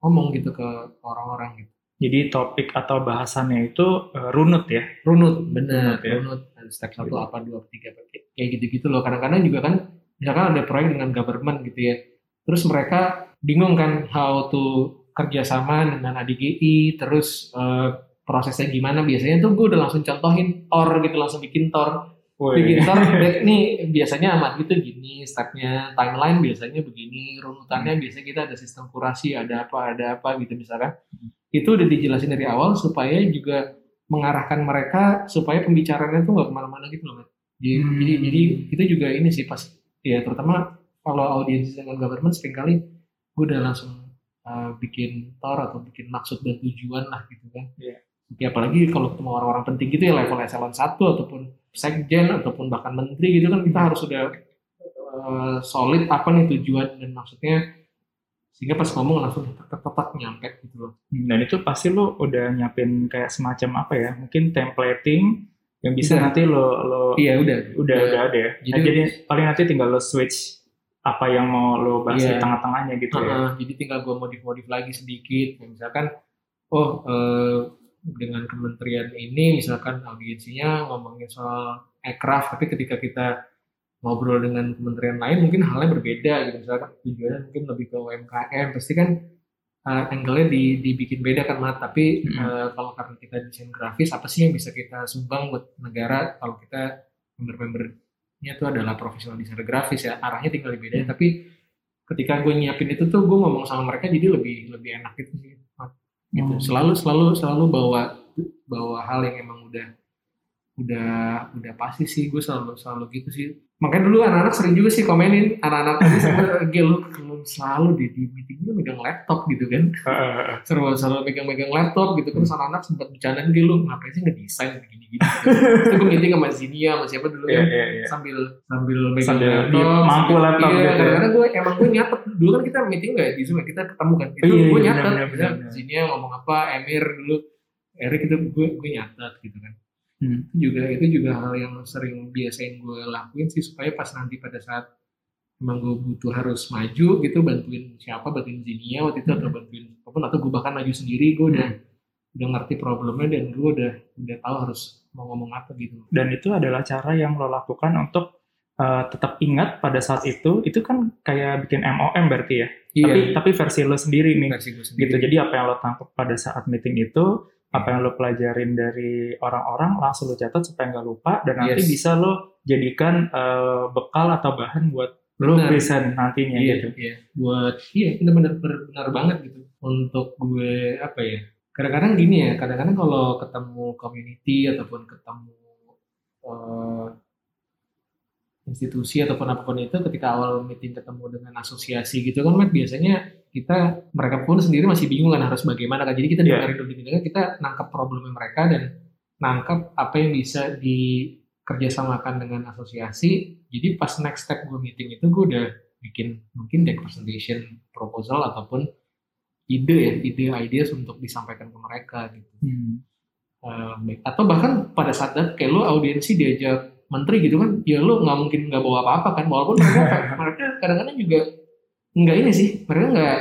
ngomong gitu ke orang-orang gitu Jadi topik atau bahasannya itu eh, runut ya. runut bener Runut ya. runut step satu Gitu. apa dua tiga kayak gitu-gitu loh kadang-kadang juga kan misalkan ada proyek dengan government gitu ya terus mereka bingung kan how to kerjasama dengan ADGI terus eh, prosesnya gimana biasanya tuh gue udah langsung contohin tor gitu langsung bikin tor bikin nih biasanya amat gitu gini stepnya timeline biasanya begini runutannya biasanya kita ada sistem kurasi ada apa ada apa gitu misalkan itu udah dijelasin dari awal supaya juga mengarahkan mereka supaya pembicaraannya tuh nggak ke mana-mana gitu loh. Jadi, Hmm. jadi jadi itu juga ini sih pas ya terutama kalau audiens dengan government sering kali gue udah langsung uh, bikin tor atau bikin maksud dan tujuan lah gitu kan. Iya. Ya, apalagi kalau ketemu orang-orang penting gitu ya level eselon 1 ataupun sekjen ataupun bahkan menteri gitu kan kita harus sudah uh, solid apa nih tujuan dan maksudnya sehingga pas ngomong langsung tepat nyampe gitu loh. Dan itu pasti lo udah nyiapin kayak semacam apa ya? Mungkin templating yang bisa Udah. nanti lo lo Iya udah. udah Udah. udah ada ya. Nah, Jadi- Jadi, paling nanti tinggal lo switch apa yang mau lo bahas di Iya. tengah-tengahnya gitu ya. Heeh, jadi tinggal gue modif-modif lagi sedikit. Misalkan, oh eh, dengan kementerian ini misalkan audiensinya ngomongin soal aircraft, tapi ketika kita ngobrol dengan kementerian lain mungkin halnya berbeda gitu. Misalkan tujuannya mungkin lebih ke UMKM, pasti kan eh, angle-nya di, dibikin beda kan Mat. Tapi Mm-mm. eh, kalau karena kita desain grafis, apa sih yang bisa kita sumbang buat negara kalau kita member-membernya itu adalah profesional desainer grafis ya arahnya tinggal dibedain tapi ketika gue nyiapin itu tuh gue ngomong sama mereka jadi lebih lebih enak gitu sih. Gitu. Hmm. selalu selalu selalu bawa bawa hal yang emang udah udah udah pasti sih. Gue selalu selalu gitu sih. Makanya dulu anak-anak sering juga sih komenin. Anak-anak tadi sama lu selalu di, di meeting lu megang laptop gitu kan. Selalu megang-megang laptop gitu. Kan terus anak-anak sempat bercandain Gil lu ngapain sih ngedesain gini-gini gitu. terus gue meeting sama Zinia sama siapa dulu Iya, kan. iya, iya. sambil sambil megang Sambil laptop, mampu laptop iya, gitu ya. kadang-kadang gue emang gue nyatet. Dulu kan kita meeting nggak di zoom ya, kita ketemu kan? Itu Iya, gue iya, nyatet. kita benar, benar. sini ngomong apa Emir dulu. Erik itu gue gue nyatet gitu kan. Hmm. itu juga itu juga hal yang sering biasain gue lakuin sih supaya pas nanti pada saat emang gue butuh harus maju gitu bantuin siapa bantuin Zinia waktu itu atau bantuin apa pun atau gue bahkan maju sendiri gue udah udah ngerti problemnya dan gue udah udah tahu harus mau ngomong apa gitu Dan itu adalah cara yang lo lakukan untuk uh, tetap ingat pada saat itu. Itu kan kayak bikin MOM berarti ya. Tapi tapi versi lo sendiri nih. versi gue sendiri gitu jadi apa yang lo tangkap pada saat meeting itu apa yang lo pelajarin dari orang-orang langsung lo catat supaya nggak lupa dan nanti Yes. bisa lo jadikan eh, bekal atau bahan buat present nantinya iya, gitu iya. buat iya benar-benar benar banget gitu untuk gue apa ya kadang-kadang gini ya kadang-kadang kalau ketemu community ataupun ketemu eh, institusi ataupun apa pun itu ketika awal meeting ketemu dengan asosiasi gitu kan Matt, biasanya kita mereka pun sendiri masih bingung kan harus bagaimana kan jadi kita Iya. dengerin dulu kita nangkap problemnya mereka dan nangkap apa yang bisa dikerjasamakan dengan asosiasi jadi pas next step gue meeting itu gue udah bikin mungkin deck presentation proposal ataupun ide ya ide ideas untuk disampaikan ke mereka gitu Hmm. Baik. atau bahkan pada saat that kayak lo audiensi diajak menteri gitu kan ya lo nggak mungkin nggak bawa apa-apa kan walaupun mereka mereka kadang-kadang juga nggak ini sih mereka nggak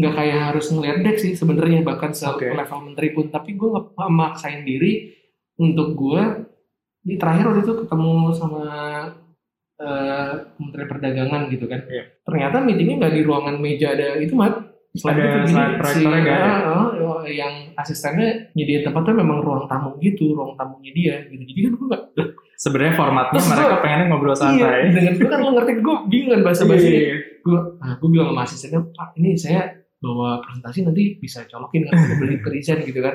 nggak kayak harus ngeliat deck sih sebenarnya bahkan se Oke. level menteri pun tapi gue nggak maksain diri untuk gue di terakhir waktu itu ketemu sama eh, Menteri Perdagangan gitu kan. Iya. ternyata meetingnya nggak di ruangan meja ada itu mat. Ada slide proyektornya nggak ada? ah, ah, yang asistennya nyediain tempatnya memang ruang tamu gitu ruang tamunya dia gitu. Jadi kan gue nggak sebenarnya formatnya Terus mereka gua- pengennya ngobrol Iya, santai. dengan gue kan lo ngerti gue bingung bahasa bahasa Iya. gue nah, gue bilang sama asistennya pak ini saya bawa presentasi nanti bisa colokin kan beli present gitu kan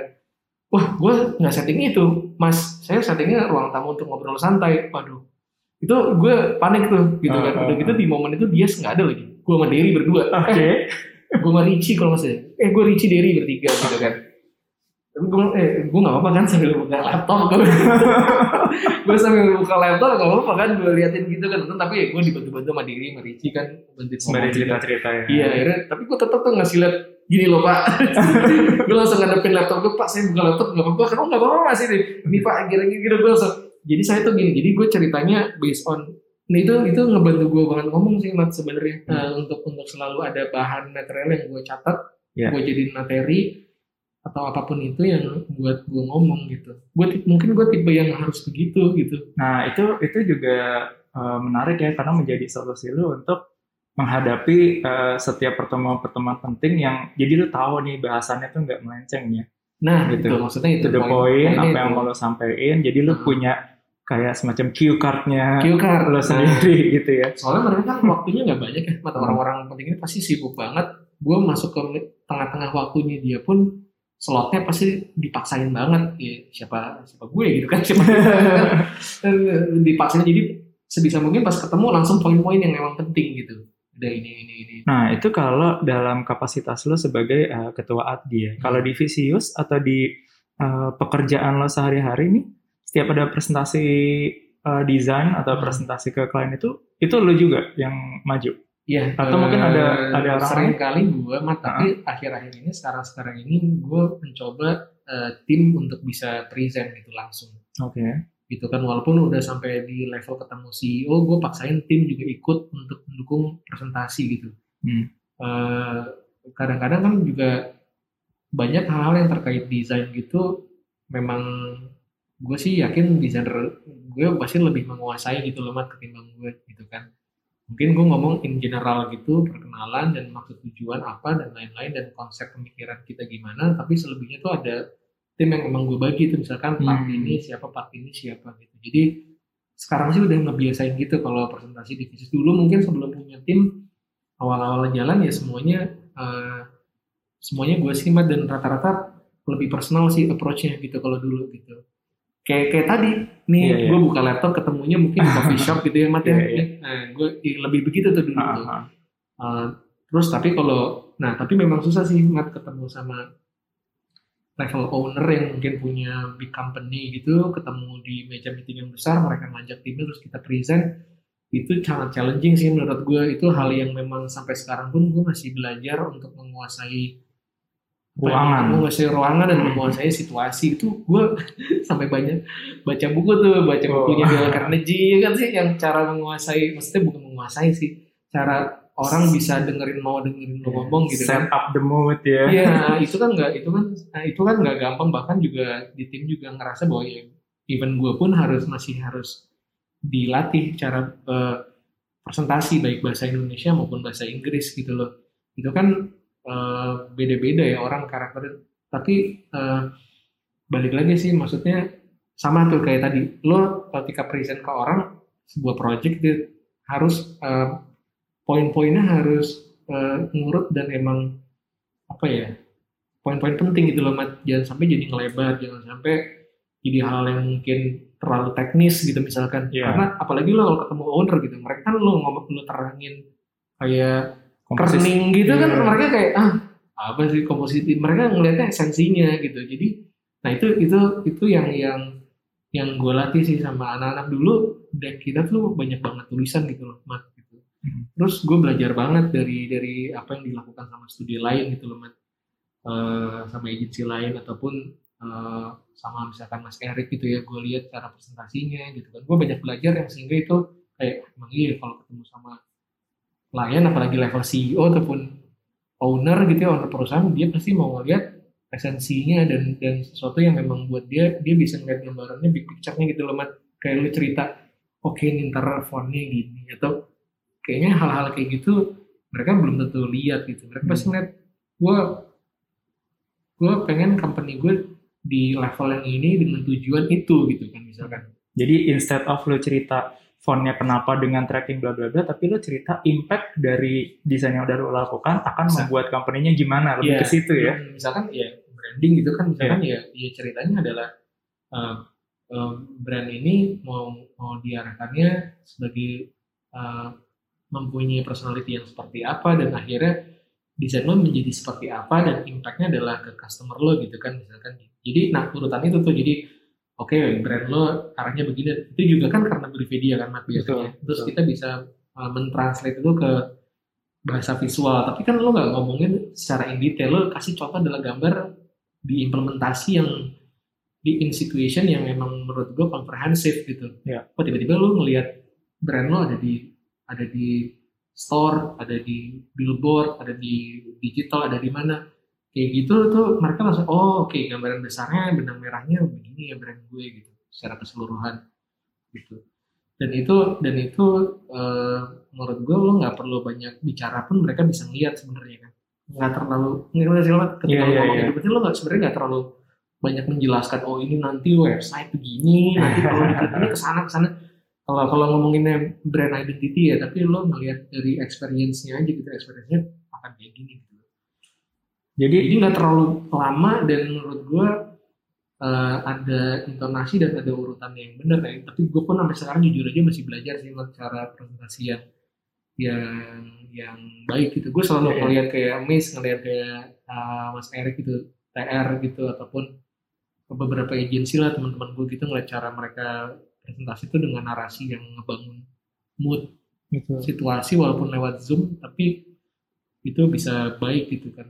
wah gue nggak setting itu. Mas saya settingnya ruang tamu untuk ngobrol santai. Waduh. Itu gue panik tuh gitu kan. Ah, udah ah, gitu di momen itu dia nggak ada lagi. Gue sama Derry berdua. Oke. eh, gue sama Ricci kalau nggak salah. Eh gue Ricci Derry bertiga gitu kan. Tapi gue eh gue nggak apa-apa kan sambil buka laptop. Gue gue sambil buka laptop nggak apa-apa kan. Gue liatin gitu kan. Tapi gue dibantu-bantu sama diri sama Ricci kan. Ngomong gitu. cerita-cerita ya. Iya akhirnya. Tapi gue tetap tuh ngasih liat gini loh pak gue langsung ngadepin laptop gue pak saya buka laptop nggak apa-apa kan oh nggak apa-apa masih nih ini pak gini-gini gitu gue langsung jadi saya tuh gini jadi gue ceritanya based on Nah itu itu ngebantu gue banget ngomong sih mat sebenarnya Hmm. Nah, untuk untuk selalu ada bahan material yang gue catat, Iya. gue jadiin materi atau apa pun itu yang buat gue ngomong gitu. Gue mungkin gue tipe yang harus begitu gitu. Nah itu itu juga eh, menarik ya karena menjadi solusi lu untuk menghadapi eh, setiap pertemuan-pertemuan penting yang jadi lu tahu nih bahasannya tuh nggak melenceng ya. Nah Gitu. gitu, maksudnya itu the point, apa yang itu. mau lo sampein. Jadi lu Hmm. punya kayak semacam cue card-nya Cue card. lo Nah, sendiri gitu ya. soalnya mereka kan waktunya nggak banyak ya, mata Hmm. orang-orang penting ini pasti sibuk banget. Gue masuk ke tengah-tengah waktunya dia pun slotnya pasti dipaksain banget ya siapa siapa gue gitu kan siapa gue kan dipaksain jadi sebisa mungkin pas ketemu langsung poin-poin yang memang penting gitu udah ini ini ini Nah, itu kalau dalam kapasitas lo sebagai uh, ketua ADGI ya. Kalau di Visius atau di uh, pekerjaan lo sehari-hari nih, setiap ada presentasi uh, desain atau Hmm. presentasi ke klien itu, itu lo juga yang maju. Iya, Atau mungkin ada- ada orang sering lain? kali gue, mat, tapi akhir-akhir ini sekarang-sekarang ini gue mencoba eh, tim untuk bisa present gitu langsung, Oke. Gitu kan walaupun udah sampai di level ketemu CEO, gue paksain tim juga ikut untuk mendukung presentasi gitu. Hmm. Eh, kadang-kadang kan juga banyak hal-hal yang terkait desain gitu, memang gue sih yakin desainer gue pasti lebih menguasai gitu loh mat ketimbang gue gitu kan mungkin gue ngomong in general gitu perkenalan dan maksud tujuan apa dan lain-lain dan konsep pemikiran kita gimana tapi selebihnya tuh ada tim yang emang gue bagi tuh misalkan part Hmm. ini siapa part ini siapa gitu jadi sekarang sih udah ngebiasain gitu kalau presentasi di Visus dulu mungkin sebelum punya tim awal-awal jalan ya semuanya eh, semuanya gue simak dan rata-rata lebih personal sih approach-nya gitu kalau dulu gitu kayak kayak tadi nih Iya, iya. gue buka laptop ketemunya mungkin di coffee shop gitu ya Mat ya Iya, iya. nah, gue lebih begitu tuh dulu Ah, tuh ah. Uh, terus tapi kalau nah tapi memang susah sih Mat ketemu sama level owner yang mungkin punya big company gitu ketemu di meja meeting yang besar mereka ngajak timnya terus kita present itu sangat challenging sih menurut gue itu hal yang memang sampai sekarang pun gue masih belajar untuk menguasai Ruangan. menguasai ruangan dan menguasai situasi itu gue sampai banyak baca buku tuh baca Oh. bukunya Dale Carnegie kan sih yang cara menguasai maksudnya bukan menguasai sih cara orang bisa dengerin mau dengerin lo ngomong gitu kan Set up the mood ya. Iya, itu kan nggak itu kan nah, itu kan nggak gampang bahkan juga di tim juga ngerasa bahwa ya even gue pun harus masih harus dilatih cara eh, presentasi baik bahasa Indonesia maupun bahasa Inggris gitu loh. Itu kan eh, beda-beda ya orang karakter tapi eh, balik lagi sih maksudnya sama tuh kayak tadi lo ketika present ke orang sebuah project itu harus eh, poin-poinnya harus eh, ngurut dan emang apa ya poin-poin penting gitu loh Mat jangan sampai jadi ngelebar jangan sampai jadi hal yang mungkin terlalu teknis gitu misalkan Iya. karena apalagi lo kalau ketemu owner gitu mereka kan lo ngomong lo terangin kayak Komposisi. kerning gitu kan Iya. mereka kayak ah apa sih komposisi mereka ngelihatnya esensinya gitu jadi nah itu itu itu yang yang yang gue latih sih sama anak-anak dulu deck kita tuh banyak banget tulisan gitu loh mat. Terus gue belajar banget dari dari apa yang dilakukan sama studi lain gitu loh Eh, sama agensi lain ataupun eh, sama misalkan Mas Erik gitu ya gue lihat cara presentasinya gitu kan gue banyak belajar yang sehingga itu kayak emang iya kalau ketemu sama klien apalagi level CEO ataupun owner gitu ya owner perusahaan dia pasti mau ngeliat esensinya dan dan sesuatu yang memang buat dia dia bisa ngeliat gambarannya big picture-nya gitu loh Mat. kayak lu cerita oke nih ntar fontnya gini atau kayaknya hal-hal kayak gitu mereka belum tentu lihat gitu mereka pasti ngeliat gue gue pengen company gue di level yang ini dengan tujuan itu gitu kan misalkan Jadi instead of lo cerita fontnya kenapa dengan tracking bla bla bla, tapi lo cerita impact dari desain yang udah lo lakukan akan Bisa. membuat company-nya gimana, lebih Iya. ke situ ya. Hmm, misalkan ya branding gitu kan misalkan ya ya ceritanya adalah uh, uh, brand ini mau mau diarahkannya sebagai uh, mempunyai personality yang seperti apa dan akhirnya desain lo menjadi seperti apa dan impactnya adalah ke customer lo gitu kan misalkan. Jadi nah urutan itu tuh jadi oke brand lo arahnya begini. Itu juga kan karena Brividia kan Mat biasanya. Betul, terus betul. kita bisa uh, mentranslate itu ke bahasa visual. Tapi kan lo nggak ngomongin secara in detail lo kasih contoh adalah gambar di implementasi yang di in situation yang memang menurut gue komprehensif gitu. Ya. oh tiba-tiba lo ngelihat brand lo ada di ada di store ada di billboard ada di digital ada di mana. Kayak gitu tuh mereka langsung oh oke gambaran besarnya benang merahnya begini ya brand gue gitu secara keseluruhan gitu. Dan itu dan itu eh, menurut gue lo nggak perlu banyak bicara pun mereka bisa ngeliat sebenarnya kan. Nggak terlalu nggak sih lo? Ketika Iya, lo ngomong itu berarti lo nggak sebenarnya nggak terlalu banyak menjelaskan oh ini nanti website begini nanti kalau diklik ini ke sana ke sana kalau kalau ngomonginnya brand identity ya tapi lo ngelihat dari experience-nya aja gitu experience-nya akan kayak gini gitu Jadi Jadi nggak terlalu lama dan menurut gue eh, ada intonasi dan ada urutannya yang benar ya. Tapi gue pun sampai sekarang jujur aja masih belajar sih cara presentasi yang yang yang baik gitu. Gue selalu Iya. ngeliat kayak Miss, ngeliat kayak eh, Mas Erik gitu, TR gitu ataupun beberapa agensi lah teman-teman gue gitu ngeliat cara mereka presentasi itu dengan narasi yang ngebangun mood gitu. situasi walaupun lewat zoom tapi itu bisa baik gitu kan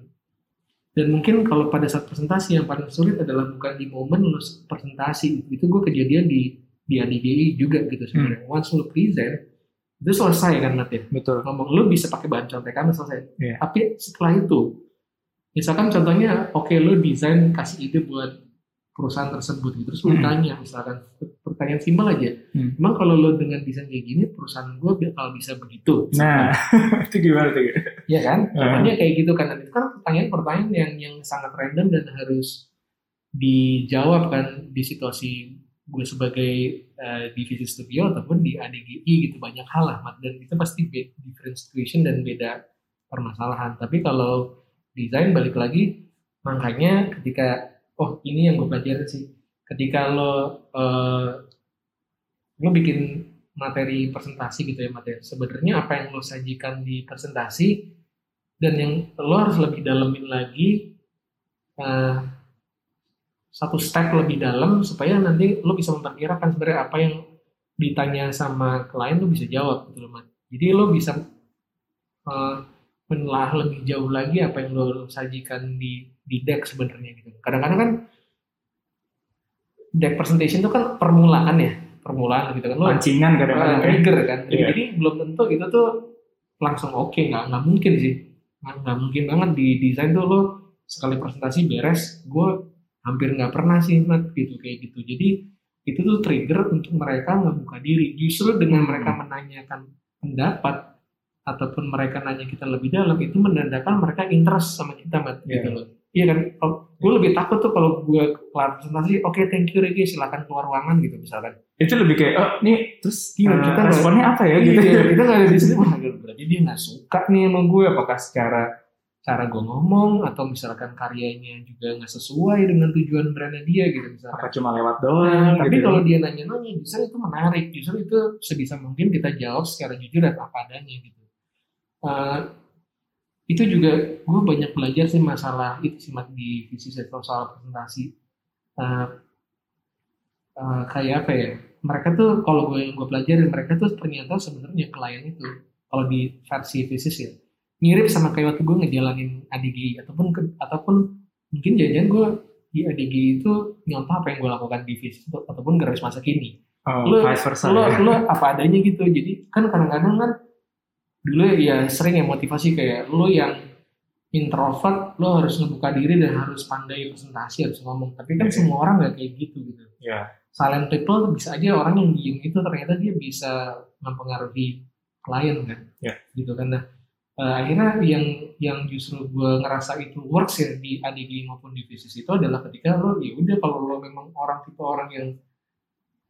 dan mungkin kalau pada saat presentasi yang paling sulit adalah bukan di momen lu presentasi itu gue kejadian di di ADGI juga gitu sebenarnya once lu present itu selesai kan nanti Betul. ngomong lu bisa pakai bahan contekan selesai Iya. tapi setelah itu misalkan contohnya oke lu desain kasih ide buat perusahaan tersebut gitu terus lu Hmm. tanya misalkan pertanyaan simpel aja Hmm. emang kalau lu dengan desain kayak gini perusahaan gue bakal bisa begitu Nah, itu gimana tuh? Iya kan? Hmm. Contohnya kayak gitu kan. Dan itu kan pertanyaan-pertanyaan yang yang sangat random dan harus dijawab kan di situasi gue sebagai eh, divisi studio ataupun di ADGI gitu banyak hal lah dan itu pasti be- different situation dan beda permasalahan tapi kalau desain balik lagi makanya ketika oh ini yang gue pelajarin sih ketika lo eh, lo bikin materi presentasi gitu ya materi sebenarnya apa yang lo sajikan di presentasi dan yang lo harus lebih dalemin lagi eh, satu step lebih dalam supaya nanti lo bisa memperkirakan sebenarnya apa yang ditanya sama klien lo bisa jawab gitu loh jadi lo bisa eh, menelaah lebih jauh lagi apa yang lo sajikan di di deck sebenarnya gitu. Kadang-kadang kan deck presentation itu kan permulaan ya permulaan gitu kan lo Pancingan kadang-kadang uh, ya. trigger kan. Jadi, Iya. jadi belum tentu itu tuh langsung oke, nggak nggak mungkin sih, nggak nggak mungkin banget di desain tuh lo sekali presentasi beres, gue hampir nggak pernah sih Mat, gitu kayak gitu. Jadi itu tuh trigger untuk mereka ngebuka diri. Justru dengan Hmm. mereka menanyakan pendapat ataupun mereka nanya kita lebih dalam itu menandakan mereka interest sama kita Mat, gitu Iya. loh. Iya kan, gue lebih takut tuh kalau gue kelar presentasi, oke thank you Regi, silakan keluar ruangan gitu misalkan. Itu lebih kayak, oh nih terus Iya, eh, kita responnya apa ya gitu. Iya, kita nggak ada di sini. Wah, berarti dia nggak suka nih sama gue. Apakah secara cara gue ngomong atau misalkan karyanya juga nggak sesuai dengan tujuan brandnya dia gitu misalkan. Apa cuma lewat Nah, doang tapi gitu. kalau dia nanya-nanya, justru itu menarik. Justru itu sebisa mungkin kita jawab secara jujur dan apa adanya gitu. Eh, itu juga gue banyak belajar sih masalah itu sih di visi sektor soal presentasi. Eh, eh, kayak apa ya? Mereka tuh kalau gue yang gue pelajarin mereka tuh ternyata sebenarnya klien itu kalau di versi visis ya mirip sama kayak waktu gue ngejalanin ADGI ataupun ke- ataupun mungkin jangan gue di ADGI itu nyontoh apa yang gue lakukan di atau- ataupun garis masa kini oh, versa. lo ya. lo apa adanya gitu jadi kan kadang-kadang kan dulu ya sering ya motivasi kayak lo yang introvert lo harus ngebuka diri dan harus pandai presentasi harus ngomong tapi kan Iya. semua orang nggak kayak gitu gitu Iya. Silent people bisa aja orang yang diem itu ternyata dia bisa mempengaruhi klien kan. Iya. gitu kan. Nah eh, akhirnya yang yang justru gue ngerasa itu works ya di ADG maupun di visis itu adalah ketika lo ya udah kalau lo memang orang tipe orang yang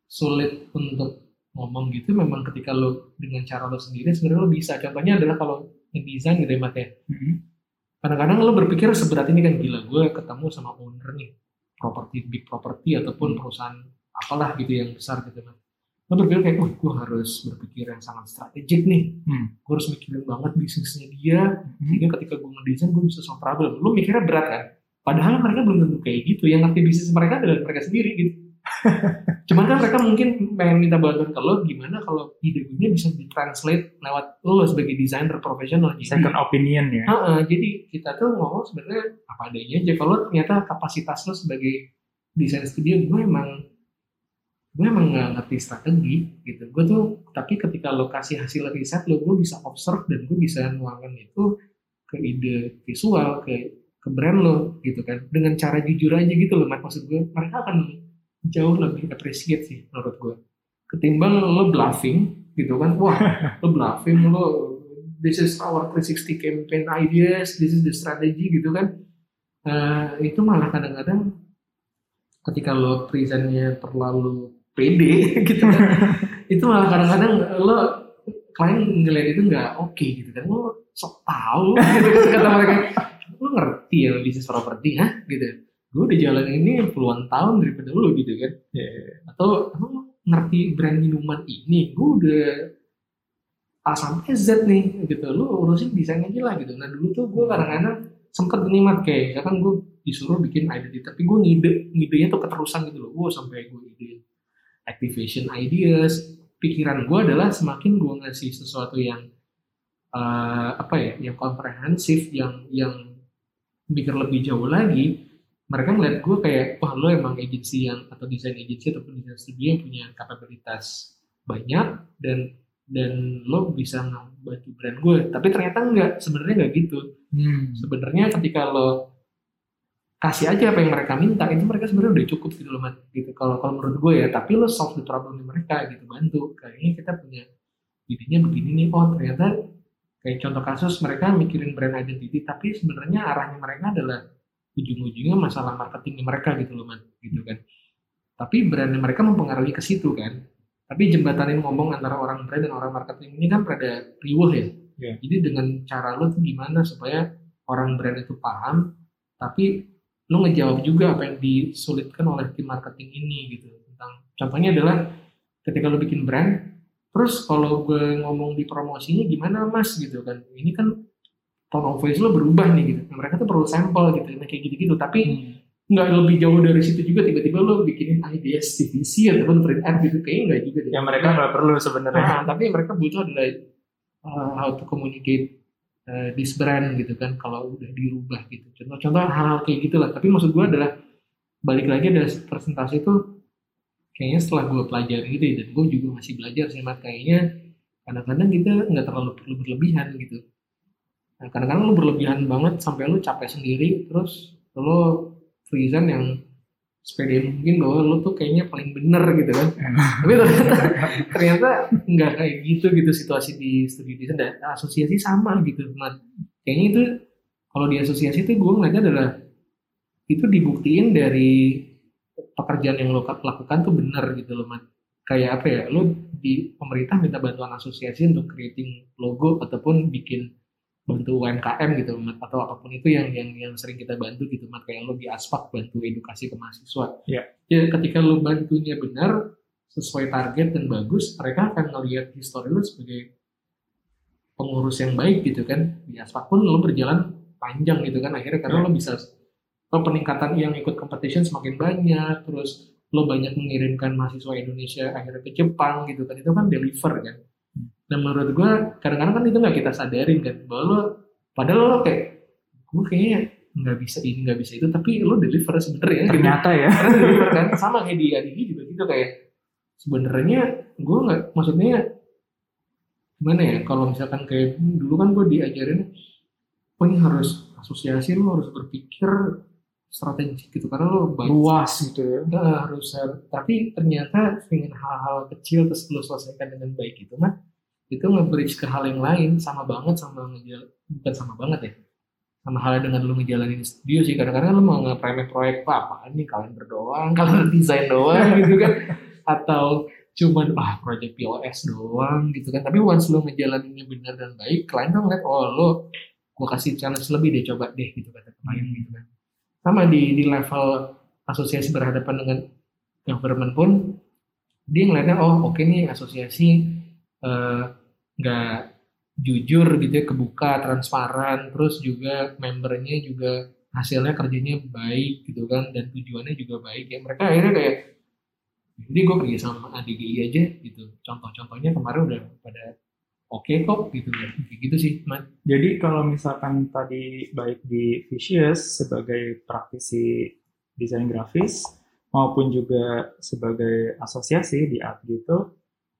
sulit untuk ngomong gitu memang ketika lo dengan cara lo sendiri sebenarnya lo bisa. Contohnya adalah kalau ngedesain gitu ya Mat ya. Mhm. kadang-kadang lo berpikir seberat ini kan gila gue ketemu sama owner nih properti big property ataupun perusahaan apalah gitu yang besar gitu kan lo berpikir kayak oh gue harus berpikir yang sangat strategik nih Hmm. gue harus mikirin banget bisnisnya dia Mhm. sehingga ketika gue ngedesain gue bisa solve problem lo mikirnya berat kan padahal mereka belum tentu kayak gitu yang ngerti bisnis mereka adalah mereka sendiri gitu cuman kan mereka mungkin pengen minta bantuan ke lo gimana kalau ide gue bisa ditranslate lewat lo sebagai desainer profesional jadi Second opinion ya. Heeh, jadi kita tuh ngomong sebenarnya apa adanya aja. Kalau ternyata kapasitas lo sebagai desain studio gue emang gue emang nggak ngerti strategi gitu. Gue tuh tapi ketika lo kasih hasil riset lo, gue bisa observe dan gue bisa nuangkan itu ke ide visual, ke ke brand lo gitu kan. Dengan cara jujur aja gitu loh, maksud gue mereka akan jauh lebih appreciate sih menurut gue. Ketimbang lo bluffing gitu kan, wah lo bluffing lo this is our 360 campaign ideas, this is the strategy gitu kan. Eh, itu malah kadang-kadang ketika lo presentnya terlalu pede gitu kan, itu malah kadang-kadang lo klien ngeliat itu nggak oke gitu kan, lo sok tahu gitu kan kata mereka. lu ngerti ya bisnis properti hah? Gitu. Gue udah jalan ini puluhan tahun daripada lu gitu kan. Iya. atau lu ngerti brand minuman ini? Gue udah A sampai Z nih gitu. Lu urusin desain aja lah gitu. Nah dulu tuh gue kadang-kadang sempet nih mat kayak misalkan gue disuruh bikin identity tapi gue ngide ngidenya tuh keterusan gitu loh. Gue sampai gue ide activation ideas. Pikiran gue adalah semakin gue ngasih sesuatu yang eh, apa ya yang komprehensif yang yang mikir lebih jauh lagi mereka ngeliat gue kayak wah lo emang agensi yang atau desain agensi ataupun desain studio yang punya kapabilitas banyak dan dan lo bisa ngebantu brand gue tapi ternyata enggak sebenarnya enggak gitu. Hmm. sebenarnya ketika lo kasih aja apa yang mereka minta. Itu mereka sebenarnya udah cukup gitu loh Mat. gitu kalau kalau menurut gue ya. Tapi lo solve the problem mereka gitu bantu. Kayaknya kita punya idenya begini nih. Oh ternyata kayak contoh kasus mereka mikirin brand identity tapi sebenarnya arahnya mereka adalah ujung-ujungnya masalah marketingnya mereka gitu loh Mat. gitu kan. Tapi brandnya mereka mempengaruhi ke situ kan. Tapi jembatanin ngomong antara orang brand dan orang marketing ini kan pada riuh ya. Iya. jadi dengan cara lo tuh gimana supaya orang brand itu paham tapi lo ngejawab juga apa yang disulitkan oleh tim marketing ini gitu. Tentang contohnya adalah ketika lo bikin brand terus kalau gue ngomong di promosinya gimana mas? Gitu kan. Ini kan tone of voice lo berubah nih gitu. Nah, mereka tuh perlu sampel gitu. Nah, kayak gitu-gitu. Tapi Hmm. nggak lebih jauh dari situ juga tiba-tiba lo bikinin ideas TVC ataupun print ad gitu. Kayaknya nggak juga deh. yang mereka nggak perlu sebenarnya. Nah, tapi mereka butuh adalah uh, how to communicate uh, this brand gitu kan kalau udah dirubah gitu. Contoh-contoh hal-hal kayak gitulah. Tapi maksud gue adalah balik lagi ada presentasi itu kayaknya setelah gue pelajari gitu dan gue juga masih belajar sih Mat kayaknya kadang-kadang kita nggak terlalu perlu berlebihan gitu. Nah, kadang-kadang lu berlebihan banget sampai lu capek sendiri terus lu reason yang sepede mungkin bahwa lu tuh kayaknya paling bener gitu kan tapi ternyata ternyata nggak kayak gitu gitu situasi di studi desain dan asosiasi sama gitu Mat. kayaknya itu kalau di asosiasi itu gue ngeliatnya adalah itu dibuktiin dari pekerjaan yang lo lakukan tuh bener gitu loh Mat. kayak apa ya lo di pemerintah minta bantuan asosiasi untuk creating logo ataupun bikin bantu UMKM gitu Mat. atau apa pun itu yang yang yang sering kita bantu gitu Mat. kayak lo di aspak bantu edukasi ke mahasiswa Iya. ya ketika lo bantunya benar sesuai target dan bagus mereka akan ngelihat histori lo sebagai pengurus yang baik gitu kan di aspak pun lo berjalan panjang gitu kan akhirnya karena lo bisa lo peningkatan yang ikut competition semakin banyak terus lo banyak mengirimkan mahasiswa Indonesia akhirnya ke Jepang gitu kan itu kan deliver kan dan menurut gue kadang-kadang kan itu nggak kita sadarin kan. Bahwa lo padahal lo kayak gue kayaknya nggak bisa ini nggak bisa itu tapi lo deliver sebenarnya. Gitu. ternyata ya. Karena deliver kan sama kayak di ADG juga gitu kayak sebenarnya gue nggak maksudnya gimana ya kalau misalkan kayak dulu kan gue diajarin oh ini harus asosiasi lo harus berpikir strategi gitu. Karena lo banyak luas gitu ya. Nggak harus tapi ternyata dengan hal-hal kecil terus lo selesaikan dengan baik itu mah itu nge-bridge ke hal yang lain sama banget sama ngejal bukan sama banget ya. Sama halnya dengan lo ngejalanin studio sih kadang-kadang lo mau nge-prime proyek apa apaan nih? Kalian berdoang kalian desain doang gitu kan. Atau cuman ah proyek POS doang gitu kan. Tapi once lo ngejalaninnya benar dan baik klien tuh ngeliat oh lo gue kasih challenge lebih deh coba deh gitu kata klien gitu kan. Sama di di level asosiasi berhadapan dengan government pun dia ngeliatnya oh oke nih asosiasi eh, nggak jujur gitu ya kebuka transparan terus juga membernya juga hasilnya kerjanya baik gitu kan dan tujuannya juga baik ya. Mereka akhirnya kayak jadi gue pergi sama ADGI aja gitu. Contoh-contohnya kemarin udah pada oke kok gitu ya gitu sih Mat. Jadi kalau misalkan tadi baik di Vicious sebagai praktisi desain grafis maupun juga sebagai asosiasi di art gitu,